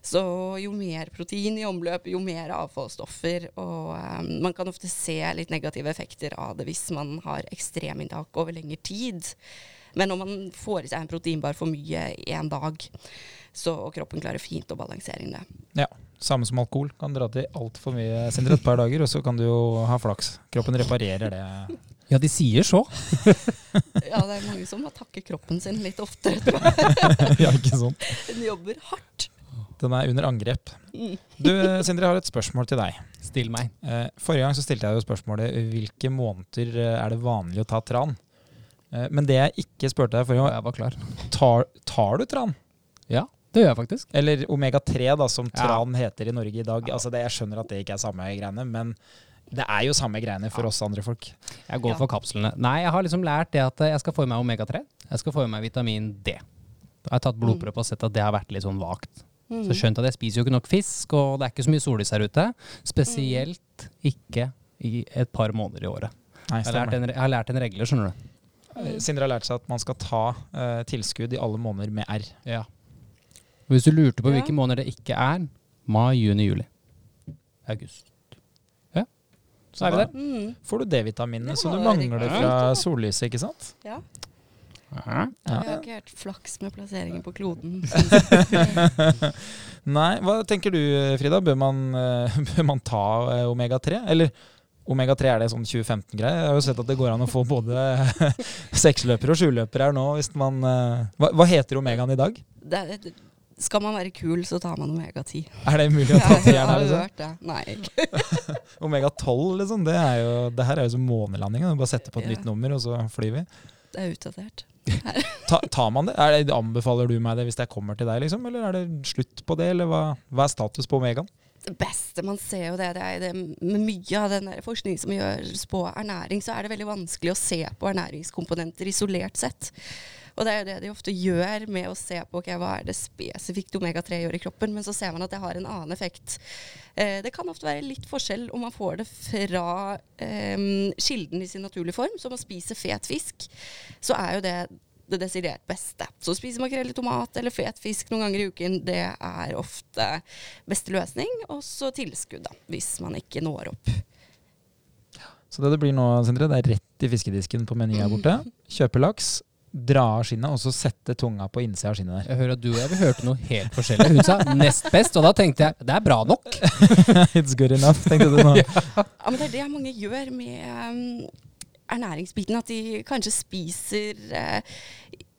Så jo mer protein i omløp, jo mer avfallsstoffer. Og um, man kan ofte se litt negative effekter av det hvis man har ekstreminntak over lengre tid. Men om man får i seg en proteinbar for mye en dag, så kroppen klarer fint å balansere inn det.
Ja. Samme som alkohol. Kan dra til altfor mye Sindre, et par dager, og så kan du jo ha flaks. Kroppen reparerer det.
Ja, de sier så.
Ja, det er mange som må takke kroppen sin litt oftere. tror jeg.
ja, ikke sånn.
Den jobber hardt.
Den er under angrep.
Mm.
Du, Sindre, jeg har et spørsmål til deg.
Still meg.
Eh, Forrige gang så stilte jeg jo spørsmålet hvilke måneder eh, er det vanlig å ta tran? Eh, Men det jeg ikke spurte deg forrige
Og
gang,
jeg var klar.
tar, tar du tran?
Ja, det gjør jeg faktisk.
Eller omega-3, da, som
Ja.
tran heter i Norge i dag. Altså det, jeg skjønner at det ikke er samme greiene, men det er jo samme greiene for oss andre folk.
Jeg går
Ja.
for kapslene. Nei, jeg har liksom lært det at jeg skal få i meg omega-3. Jeg skal få i meg vitamin D. Da har jeg tatt blodprøve og sett at det har vært litt sånn vagt.
Mm.
Så skjønt at jeg spiser jo ikke nok fisk, og det er ikke så mye sollys her ute. Spesielt ikke i et par måneder i året.
Nei,
Jeg har en, jeg har lært en regle, skjønner du.
Eh, Sindre har lært seg at man skal ta uh, tilskudd i alle måneder med R.
Ja. Hvis du lurte på
Ja.
hvilke måneder det ikke er, mai, juni, juli. August. Ja, så er vi der.
Mm,
Får du D-vitaminene
som
så du mangler
riktig.
fra sollyset, ikke sant?
ja.
Ja.
Jeg har ikke helt flaks med plasseringen på kloden.
Nei, hva tenker du Frida? Bør man, eh, bør man ta eh, omega-3? Eller omega-3 er det sånn 2015-greie? Jeg har jo sett at det går an å få både seksløpere og sjuløpere her nå. Hvis man, eh, hva, hva heter omegaen i dag?
Det, er- skal man være kul, så tar man omega-10.
Er det mulig å ta tieren her? Liksom?
hørt det. Nei, ikke.
Omega-12, liksom. Det, er jo, det her er jo som månelandinga. Bare sette på et
Ja.
nytt nummer, og så flyr vi.
Det er utdatert.
Ta, tar man det? Det? Anbefaler du meg det hvis jeg kommer til deg, liksom? Eller er det slutt på det? Eller hva, hva er status på omegaen?
det beste man ser jo det, det er det med mye av den der forskningen som gjøres på ernæring, så er det veldig vanskelig å se på ernæringskomponenter isolert sett. Og det er jo det de ofte gjør med å se på okay, hva er det spesifikt omega-3 gjør i kroppen, men så ser man at det har en annen effekt. Eh, det kan ofte være litt forskjell om man får det fra eh, kilden i sin naturlige form, som å spise fet fisk. Så er jo det det desidert beste. Så å spise makrell i tomat eller fet fisk noen ganger i uken, det er ofte beste løsning. Og så tilskudd, da, hvis man ikke når opp.
Så det det blir nå, Sindre, det er rett i fiskedisken på Meny her borte. Kjøpe laks, dra av skinnet, og så sette tunga på innsida av skinnet der.
Jeg hører at du og jeg vi hørte noe helt forskjellig. Hun sa nest best, og da tenkte jeg det er bra nok.
It's good enough, tenkte du nå.
Ja, men det er det mange gjør med um, ernæringsbiten. At de kanskje spiser eh,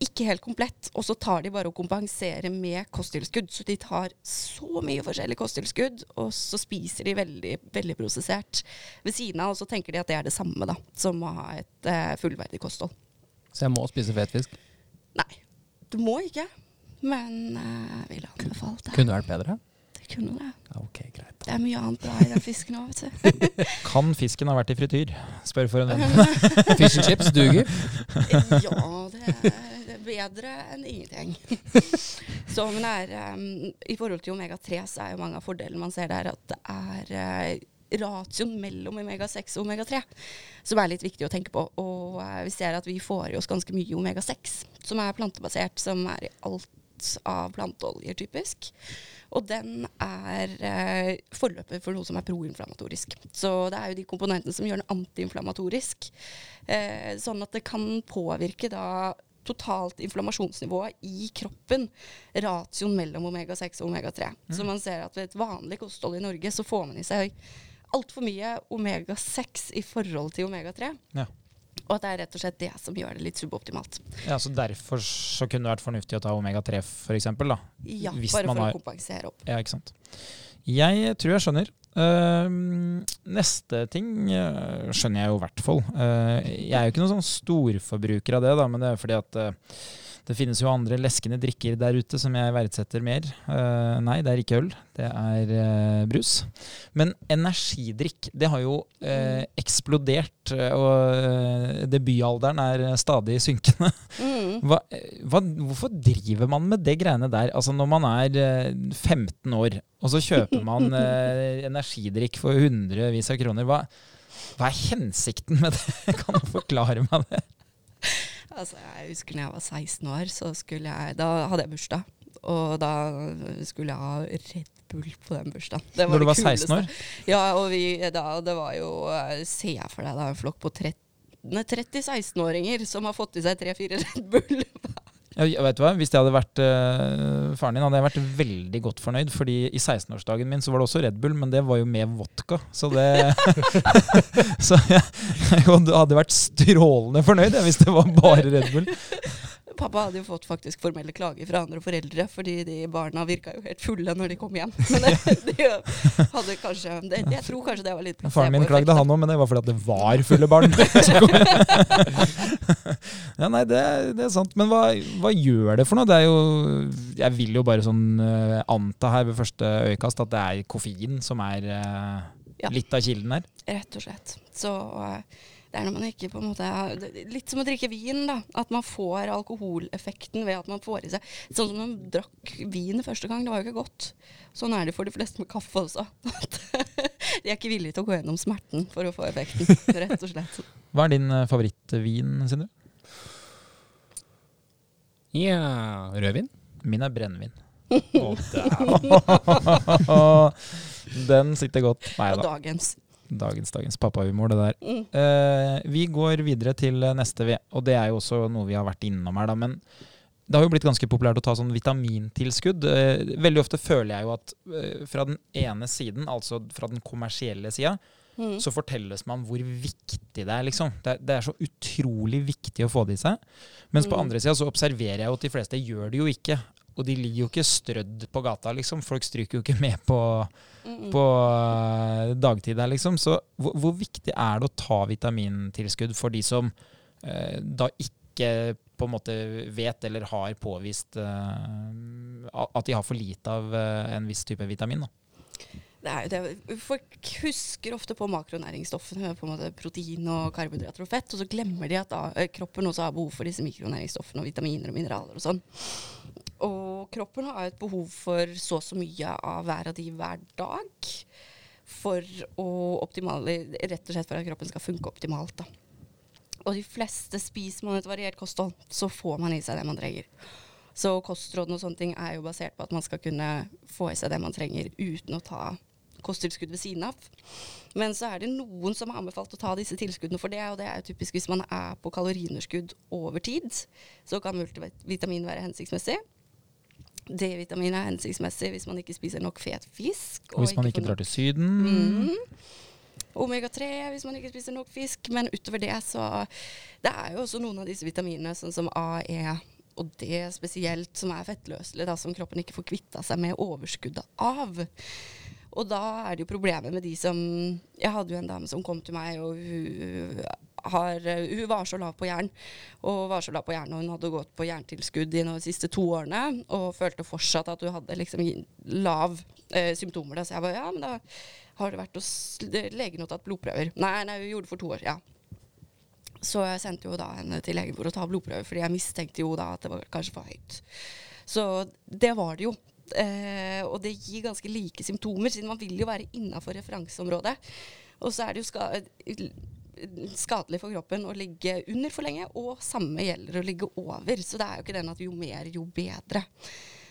ikke helt komplett, og så tar de bare og kompenserer med kosttilskudd. Så de tar så mye forskjellig kosttilskudd, og så spiser de veldig, veldig prosessert ved siden av. Og så tenker de at det er det samme da, som å ha et eh, fullverdig kosthold.
Så jeg må spise fet fisk.
Nei, du må ikke. Men eh, jeg ville anbefalt det.
Kunne vært bedre.
Det kunne det.
Ok, greit.
Det er mye annet bra i den fisken òg, vet du.
Kan fisken ha vært i frityr? Spør for en venn.
Fish and chips duger.
Ja, det er bedre enn ingenting. Så, men er, um, I forhold til omega-3 så er jo mange av fordelene man ser der, at det er uh, ratioen mellom omega-6 og omega-3 som er litt viktig å tenke på. Og uh, vi ser at vi får i oss ganske mye omega-6, som er plantebasert, som er i alt av planteoljer, typisk. Og den er eh, forløper for noe som er proinflamatorisk. Så det er jo de komponentene som gjør den antiinflamatorisk. Eh, sånn at det kan påvirke da totalt inflammasjonsnivået i kroppen. Ratioen mellom omega-6 og omega-3. Så man ser at ved et vanlig kosthold i Norge så får man i seg altfor mye omega-6 i forhold til omega-3.
Ja.
Og at det er rett og slett det som gjør det litt suboptimalt.
Ja, så Derfor så kunne det vært fornuftig å ta omega-3, f.eks.
Ja,
Hvis
bare
man
for
har-
å kompensere opp.
Ja, ikke sant. Jeg tror jeg skjønner. Uh, neste ting uh, skjønner jeg jo i hvert fall. Uh, jeg er jo ikke noen sånn storforbruker av det, da, men det er fordi at eh, det finnes jo andre leskende drikker der ute som jeg verdsetter mer. Uh, nei, det er ikke øl, det er uh, brus. Men energidrikk, det har jo uh, eksplodert, og debutalderen er stadig synkende.
Mm.
Hva, hva, hvorfor driver man med det greiene der? Altså Når man er eh, 15 år, og så kjøper man energidrikk for hundrevis av kroner. Hva, hva er hensikten med det? Kan du forklare meg det?
Altså, jeg husker når jeg var 16 år, så skulle jeg, da hadde jeg bursdag. Og da skulle jeg ha Red Bull på den bursdagen. Det
Når du
det
var 16 år?
Ja, og vi, da, det var jo Ser Se for deg da en flokk på 30 30-16-åringer som har fått i seg tre-fire Red Bull.
Jeg vet hva? Hvis jeg hadde vært uh, faren din, hadde jeg vært veldig godt fornøyd. Fordi i 16-årsdagen min så var det også Red Bull, men det var jo med vodka. Så det Så jeg, jeg hadde vært strålende fornøyd hvis det var bare Red Bull.
Pappa hadde jo fått faktisk formelle klager fra andre foreldre, fordi de barna virka jo helt fulle når de kom hjem. Men det, de hadde kanskje det, Jeg tror kanskje det var litt
Faren min klagde, han òg, men det var fordi at det var fulle barn. ja, nei, det, det er sant. Men hva, hva gjør det for noe? Det er jo Jeg vil jo bare sånn uh, anta her ved første øyekast at det er koffein som er uh,
Ja.
litt av kilden her.
Rett og slett. Så eh, det er når man ikke på en måte Litt som å drikke vin, da. At man får alkoholeffekten ved at man får i seg Sånn som man drakk vin første gang, det var jo ikke godt. Sånn er det for de fleste med kaffe også. De er ikke villige til å gå gjennom smerten for å få effekten, rett og slett.
Hva er din eh, favorittvin, Sindre?
Ja, rødvin.
Min er brennevin. Oh. Den sitter godt. Nei
Og dagens.
Dagens, dagens pappahumor, det der.
Mm.
Uh, vi går videre til neste, ve- og det er jo også noe vi har vært innom her, da. Men det har jo blitt ganske populært å ta sånn vitamintilskudd. Eh, veldig ofte føler jeg jo at eh, fra den ene siden, altså fra den kommersielle sida,
Mm.
så fortelles man hvor viktig det er, liksom. Det, er- det er så utrolig viktig å få det i seg. Mens på
Mm.
andre sida så observerer jeg jo at de fleste gjør det jo ikke. Og de ligger jo ikke strødd på gata, liksom. Folk stryker jo ikke med på,
Mm.
på eh, dagtid her, liksom. Så hvor, hvor viktig er det å ta vitamintilskudd for de som eh, da ikke på en måte vet eller har påvist eh, at de har for lite av eh, en viss type vitamin? Da.
Folk husker ofte på makronæringsstoffene, på en måte protein og karbohydrater og fett, og så glemmer de at da, eh, kroppen også har behov for disse mikronæringsstoffene og vitaminer og mineraler og sånn. Og kroppen har et behov for så og så mye av hver av de hver dag for å optimale, rett og slett for at kroppen skal funke optimalt. Da. Og de fleste spiser man et variert kosthold, så får man i seg det man trenger. Så kostrådene og sånne ting er jo basert på at man skal kunne få i seg det man trenger uten å ta kosttilskudd ved siden av. Men så er det noen som har anbefalt å ta disse tilskuddene for det, og det er jo typisk hvis man er på kaloriunderskudd over tid, så kan multivitamin være hensiktsmessig. D-vitamin er hensiktsmessig hvis man ikke spiser nok fet fisk.
Og hvis man ikke
ikke
drar til Syden
Mm. Omega-3 hvis man ikke spiser nok fisk. Men utover det så Det er jo også noen av disse vitaminene, sånn som A, E og D spesielt, som er fettløselige, som kroppen ikke får kvitta seg med overskuddet av. Og da er det jo problemet med de som Jeg hadde jo en dame som kom til meg, og hun, har, hun var så lav på jern. Og var så lav på jern, og hun hadde gått på jerntilskudd de siste to årene. Og følte fortsatt at hun hadde liksom lav eh, symptomer. Da. Så jeg bare ja, men da har det vært hos legen og tatt blodprøver. Nei, nei, hun gjorde det for to år, ja. Så jeg sendte jo da henne til legen for å ta blodprøver, fordi jeg mistenkte jo da at det var kanskje for høyt. Så det var det jo. Eh, og det gir ganske like symptomer, siden man vil jo være innafor referanseområdet. Og så er det jo skadelig for kroppen å ligge under for lenge, og samme gjelder å ligge over. Så det er jo ikke den at jo mer, jo bedre.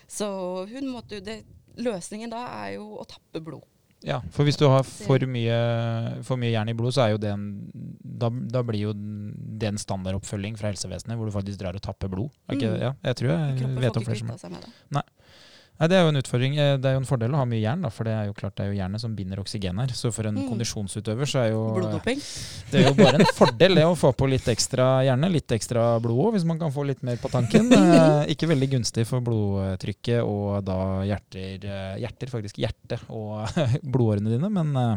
Så hun måtte jo det, Løsningen da er jo å tappe blod.
Ja, for hvis du har for mye, for mye jern i blod, så er jo det en da, da blir jo det en standardoppfølging fra helsevesenet, hvor du faktisk drar og tapper blod. Ikke,
Mm.
ja, jeg tror jeg
Kroppen
vet om flere som
Nei.
Nei, Det er jo en utfordring. Eh, Det er jo en fordel å ha mye jern, da, for det er jo klart det er jo jernet som binder oksygen her. Så for en
Mm.
kondisjonsutøver så er jo
Bloddoping.
det er jo bare en fordel det å få på litt ekstra hjerne, litt ekstra blod òg, hvis man kan få litt mer på tanken. Eh, ikke veldig gunstig for blodtrykket og da hjerter, eh, hjerter faktisk hjerte og blodårene dine, men eh,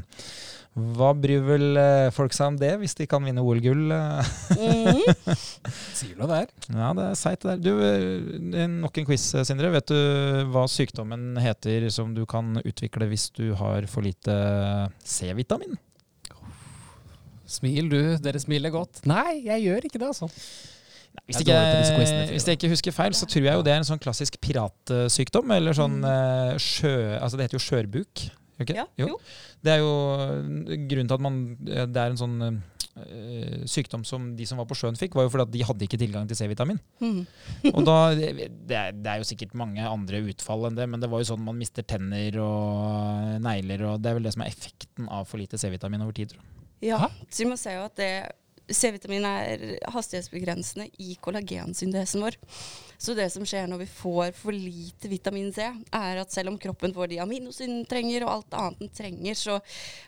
hva bryr vel eh, folk seg om det, hvis de kan vinne OL-gull?
Mhm.
Sier det der?
Ja, det er seigt det der. Du, eh, nok en quiz, Sindre. Vet du hva sykdommen heter som du kan utvikle hvis du har for lite C-vitamin?
Smil du, dere smiler godt. Nei, jeg gjør ikke det, altså.
Hvis
Jeg er
ikke, hvis jeg ikke husker feil, så tror jeg jo det er en sånn klassisk piratsykdom. Eller sånn
Mm.
sjø... Altså det heter jo skjørbuk. Det?
Ja, jo.
Det er jo grunnen til at man Det er en sånn eh, sykdom som de som var på sjøen fikk, var jo fordi at de hadde ikke tilgang til C-vitamin.
Mm.
Og da, det, er, det er jo sikkert mange andre utfall enn det, men det var jo sånn man mister tenner og negler, og det er vel det som er effekten av for lite C-vitamin over tid. tror jeg.
Ja, så vi må se jo at det C-vitamin er hastighetsbegrensende i kollagensyndesen vår. Så det som skjer når vi får for lite vitamin C, er at selv om kroppen får de aminosyrene den trenger, og alt annet den trenger, så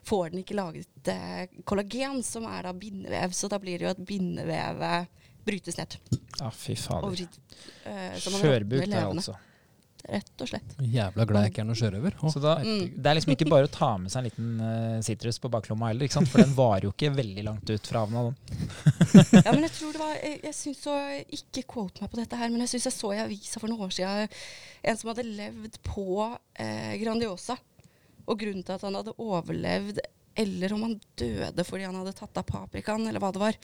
får den ikke laget eh, kollagen, som er da bindevev. Så da blir det jo at bindevevet brytes ned
Ja, fy
over
fader.
tid. Eh,
Skjørbuk der, altså.
Rett og slett.
Jævla glad jeg ikke er noen sjørøver. Oh.
Så da,
Mm.
Det er liksom ikke bare å ta med seg en liten sitrus uh, på baklomma heller, ikke sant? for den varer jo ikke veldig langt ut fra havna.
Ja, men jeg tror det var Jeg, jeg synes så, Ikke quote meg på dette her, men jeg syns jeg så i avisa for noen år siden en som hadde levd på eh, Grandiosa. Og grunnen til at han hadde overlevd, eller om han døde fordi han hadde tatt av paprikaen, eller hva det var.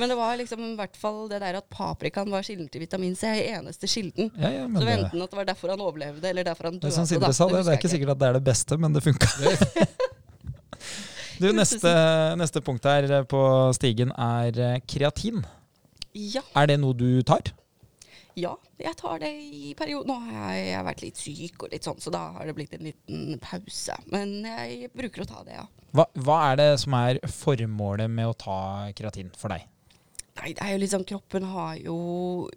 Men det var liksom i hvert fall det der at paprikaen var kilden til vitamin C, eneste kilden.
Ja, ja, men
Så
det,
enten at det var derfor han overlevde, eller derfor han
det
døde.
er sånn
da.
det, det,
det
er ikke sikkert at det er det beste, men det funka. Du, neste, neste punkt her på stigen er eh, kreatin.
Ja.
Er det noe du tar?
Ja, jeg tar det i perioden. Nå har jeg, jeg har vært litt syk og litt sånn, så da har det blitt en liten pause. Men jeg bruker å ta det, ja.
Hva, hva er det som er formålet med å ta kreatin for deg?
Nei, det er jo liksom Kroppen har jo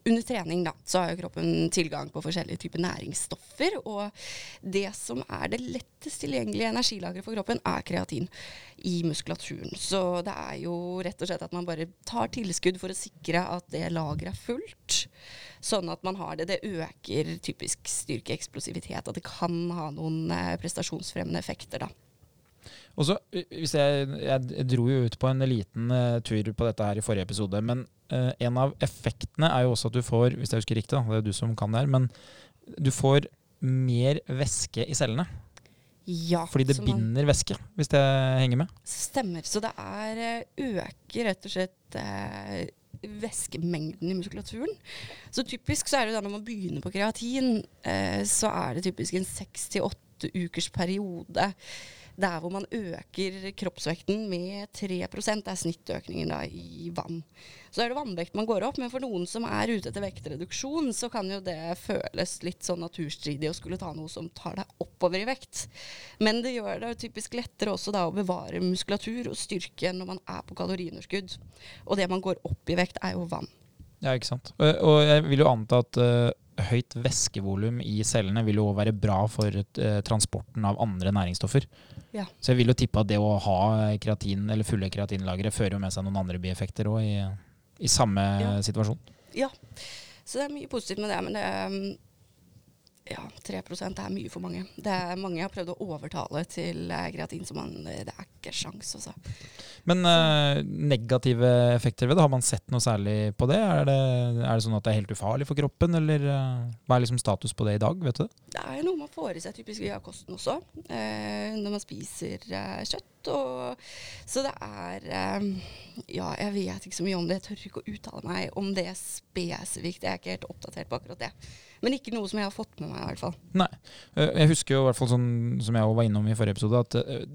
Under trening, da, så har jo kroppen tilgang på forskjellige typer næringsstoffer. Og det som er det lettest tilgjengelige energilageret for kroppen, er kreatin i muskulaturen. Så det er jo rett og slett at man bare tar tilskudd for å sikre at det lageret er fullt. Sånn at man har det. Det øker typisk styrke, eksplosivitet, at det kan ha noen eh, prestasjonsfremmende effekter, da.
Og så, hvis jeg, jeg dro jo ut på en liten uh, tur på dette her i forrige episode, men uh, en av effektene er jo også at du får, hvis jeg husker riktig, da, det er du som kan det her, men du får mer væske i cellene.
Ja,
Fordi det binder man, væske, hvis det henger med?
Stemmer. Så det er øker rett og slett eh, væskemengden i muskulaturen. Så typisk så er det da når man begynner på kreatin, eh, så er det typisk en seks til åtte ukers periode der hvor man øker kroppsvekten med 3 det er snittøkningen da i vann. Så er det vannvekt man går opp, men for noen som er ute etter vektreduksjon, så kan jo det føles litt sånn naturstridig å skulle ta noe som tar deg oppover i vekt. Men det gjør det typisk lettere også da å bevare muskulatur og styrke når man er på kaloriunderskudd. Og det man går opp i vekt, er jo vann.
Ja, ikke sant. Og jeg vil jo anta at uh høyt væskevolum i cellene vil jo være bra for uh, transporten av andre næringsstoffer. Ja. Så jeg vil jo tippe at det å ha kreatin, eller fulle kreatinlagre fører jo med seg noen andre bieffekter òg, i, i, samme ja. situasjon.
Ja, så det er mye positivt med det. Men det, um, ja, 3% er mye for mange. Det er mange jeg har prøvd å overtale til uh, kreatin, så man, det er ikke sjans, altså.
Men uh, negative effekter ved det, har man sett noe særlig på det? Er, det? er det sånn at det er helt ufarlig for kroppen, eller uh, hva er liksom status på det i dag, vet du det?
Er noe man får i seg typisk via kosten også, når man spiser kjøtt. Og, så det er Ja, jeg vet ikke så mye om det. Jeg tør ikke å uttale meg om det spesifikt. Jeg er ikke helt oppdatert på akkurat det. Men ikke noe som jeg har fått med meg, i hvert fall.
Nei. Eh, jeg husker jo i hvert fall sånn som jeg var innom i forrige episode, at eh,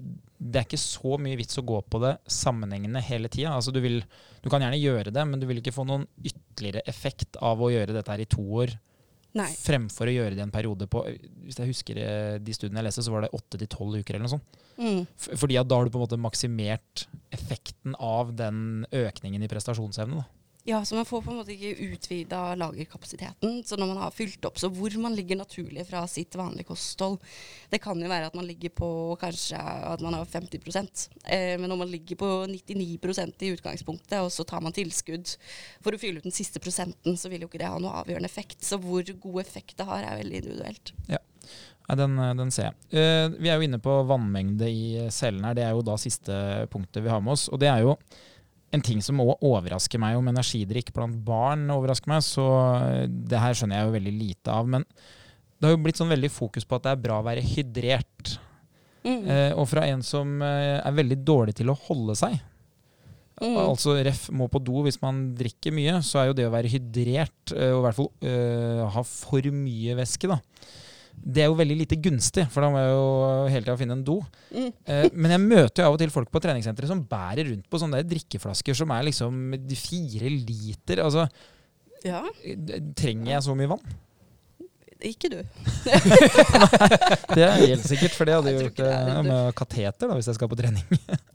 det er ikke så mye vits å gå på det sammenhengende hele tida. Altså du, du kan gjerne gjøre det, men du vil ikke få noen ytterligere effekt av å gjøre dette her i to år. Nei. Fremfor å gjøre det en periode på Hvis jeg husker eh, de studiene jeg leste, så var det åtte til tolv uker eller noe sånt. Mm. Fordi at da har du på en måte maksimert effekten av den økningen i prestasjonsevne. da.
Ja, så man får på en måte ikke utvida lagerkapasiteten. Så når man har fylt opp, så hvor man ligger naturlig fra sitt vanlige kosthold Det kan jo være at man ligger på kanskje at man har 50 eh, Men når man ligger på 99% i utgangspunktet, og så tar man tilskudd for å fylle ut den siste prosenten, så vil jo ikke det ha noe avgjørende effekt. Så hvor god effekt det har, er veldig individuelt.
Ja. Den, den, ser jeg. Uh, vi er jo inne på vannmengde i cellen her. Det er jo da siste punktet vi har med oss. Og det er jo en ting som òg overrasker meg om energidrikk blant barn, overrasker meg, så eh, det her skjønner jeg jo veldig lite av. Men det har jo blitt sånn veldig fokus på at det er bra å være hydrert. Mm. Eh, og fra en som eh, er veldig dårlig til å holde seg, mm. altså ref må på do hvis man drikker mye, så er jo det å være hydrert, eh, og i hvert fall øh, ha for mye væske, da det er jo veldig lite gunstig, for da må jeg jo hele tida finne en do. Mm. Eh, men jeg møter jo av og til folk på treningssenteret som bærer rundt på sånne drikkeflasker som er liksom fire liter. Altså, ja. trenger jeg så mye vann?
Ikke du.
det er helt sikkert, for det hadde jeg gjort det med kateter da, hvis jeg skal på trening.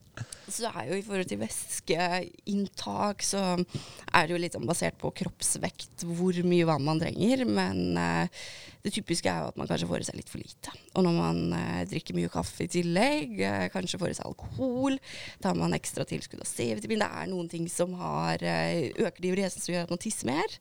Så er jo I forhold til væskeinntak så er det jo litt sånn basert på kroppsvekt hvor mye vann man trenger. Men eh, det typiske er jo at man kanskje får i seg litt for lite. Og når man eh, drikker mye kaffe i tillegg, eh, kanskje får i seg alkohol, tar man ekstra tilskudd av C-vitamin. Det er noen ting som har, eh, øker diuresen som gjør at man tisser mer.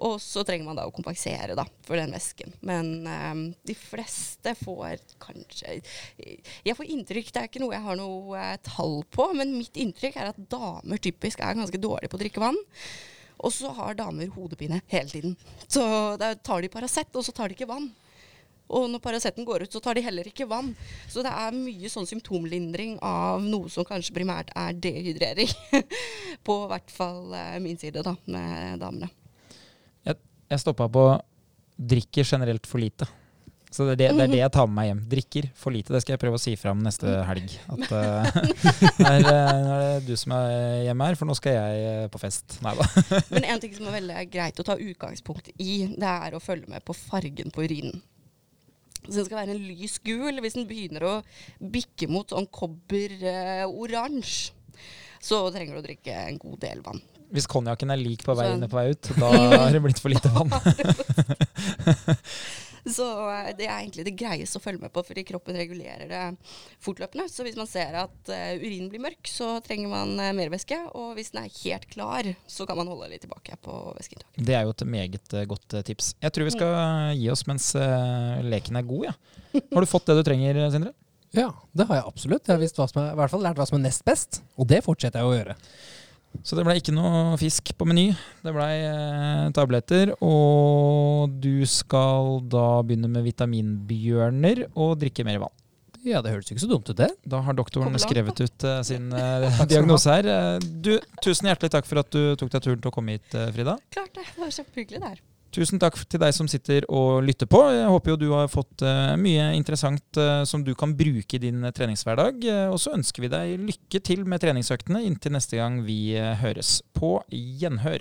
Og så trenger man da å kompensere da, for den væsken. Men um, de fleste får kanskje Jeg får inntrykk, det er ikke noe jeg har noe uh, tall på, men mitt inntrykk er at damer typisk er ganske dårlige på å drikke vann. Og så har damer hodepine hele tiden. Så da tar de Paracet, og så tar de ikke vann. Og når Paraceten går ut, så tar de heller ikke vann. Så det er mye sånn symptomlindring av noe som kanskje primært er dehydrering. på hvert fall uh, min side, da, med damene.
Jeg stoppa på drikker generelt for lite. Så det er det, det er det jeg tar med meg hjem. Drikker for lite. Det skal jeg prøve å si fram neste helg. At uh, er, nå er det du som er hjemme her, for nå skal jeg uh, på fest. Nei da.
Men en ting som er veldig greit å ta utgangspunkt i, det er å følge med på fargen på urinen. Så den skal være en lys gul. Hvis den begynner å bikke mot sånn kobber-oransje, så trenger du å drikke en god del vann.
Hvis konjakken er lik på vei inn og på vei ut, da har det blitt for lite vann.
Så eh, det er egentlig det greieste å følge med på, fordi kroppen regulerer det fortløpende. Så hvis man ser at uh, urinen blir mørk, så trenger man uh, mer væske. Og hvis den er helt klar, så kan man holde litt tilbake på væskeinntaket.
Det er jo et meget eh, godt eh, tips. Jeg tror vi skal gi oss mens eh, leken er god. Ja. Har du fått det du trenger, Sindre?
Ja, det har jeg absolutt. Jeg har visst hva som er, i hvert fall lært hva som er nest best, og det fortsetter jeg å gjøre.
Så det ble ikke noe fisk på meny. Det blei eh, tabletter. Og du skal da begynne med vitaminbjørner og drikke mer vann.
Ja, det høres ikke så dumt ut, det.
Da har doktoren skrevet ut eh, sin eh, diagnose her. Eh, du, tusen hjertelig takk for at du tok deg turen til å komme hit, eh, Frida.
Klart det. Det var kjempehyggelig der.
Tusen takk til deg som sitter og lytter på. Jeg håper jo du har fått eh, mye interessant eh, som du kan bruke i din eh, treningshverdag. Og så ønsker vi deg lykke til med treningsøktene inntil neste gang vi høres. På gjenhør.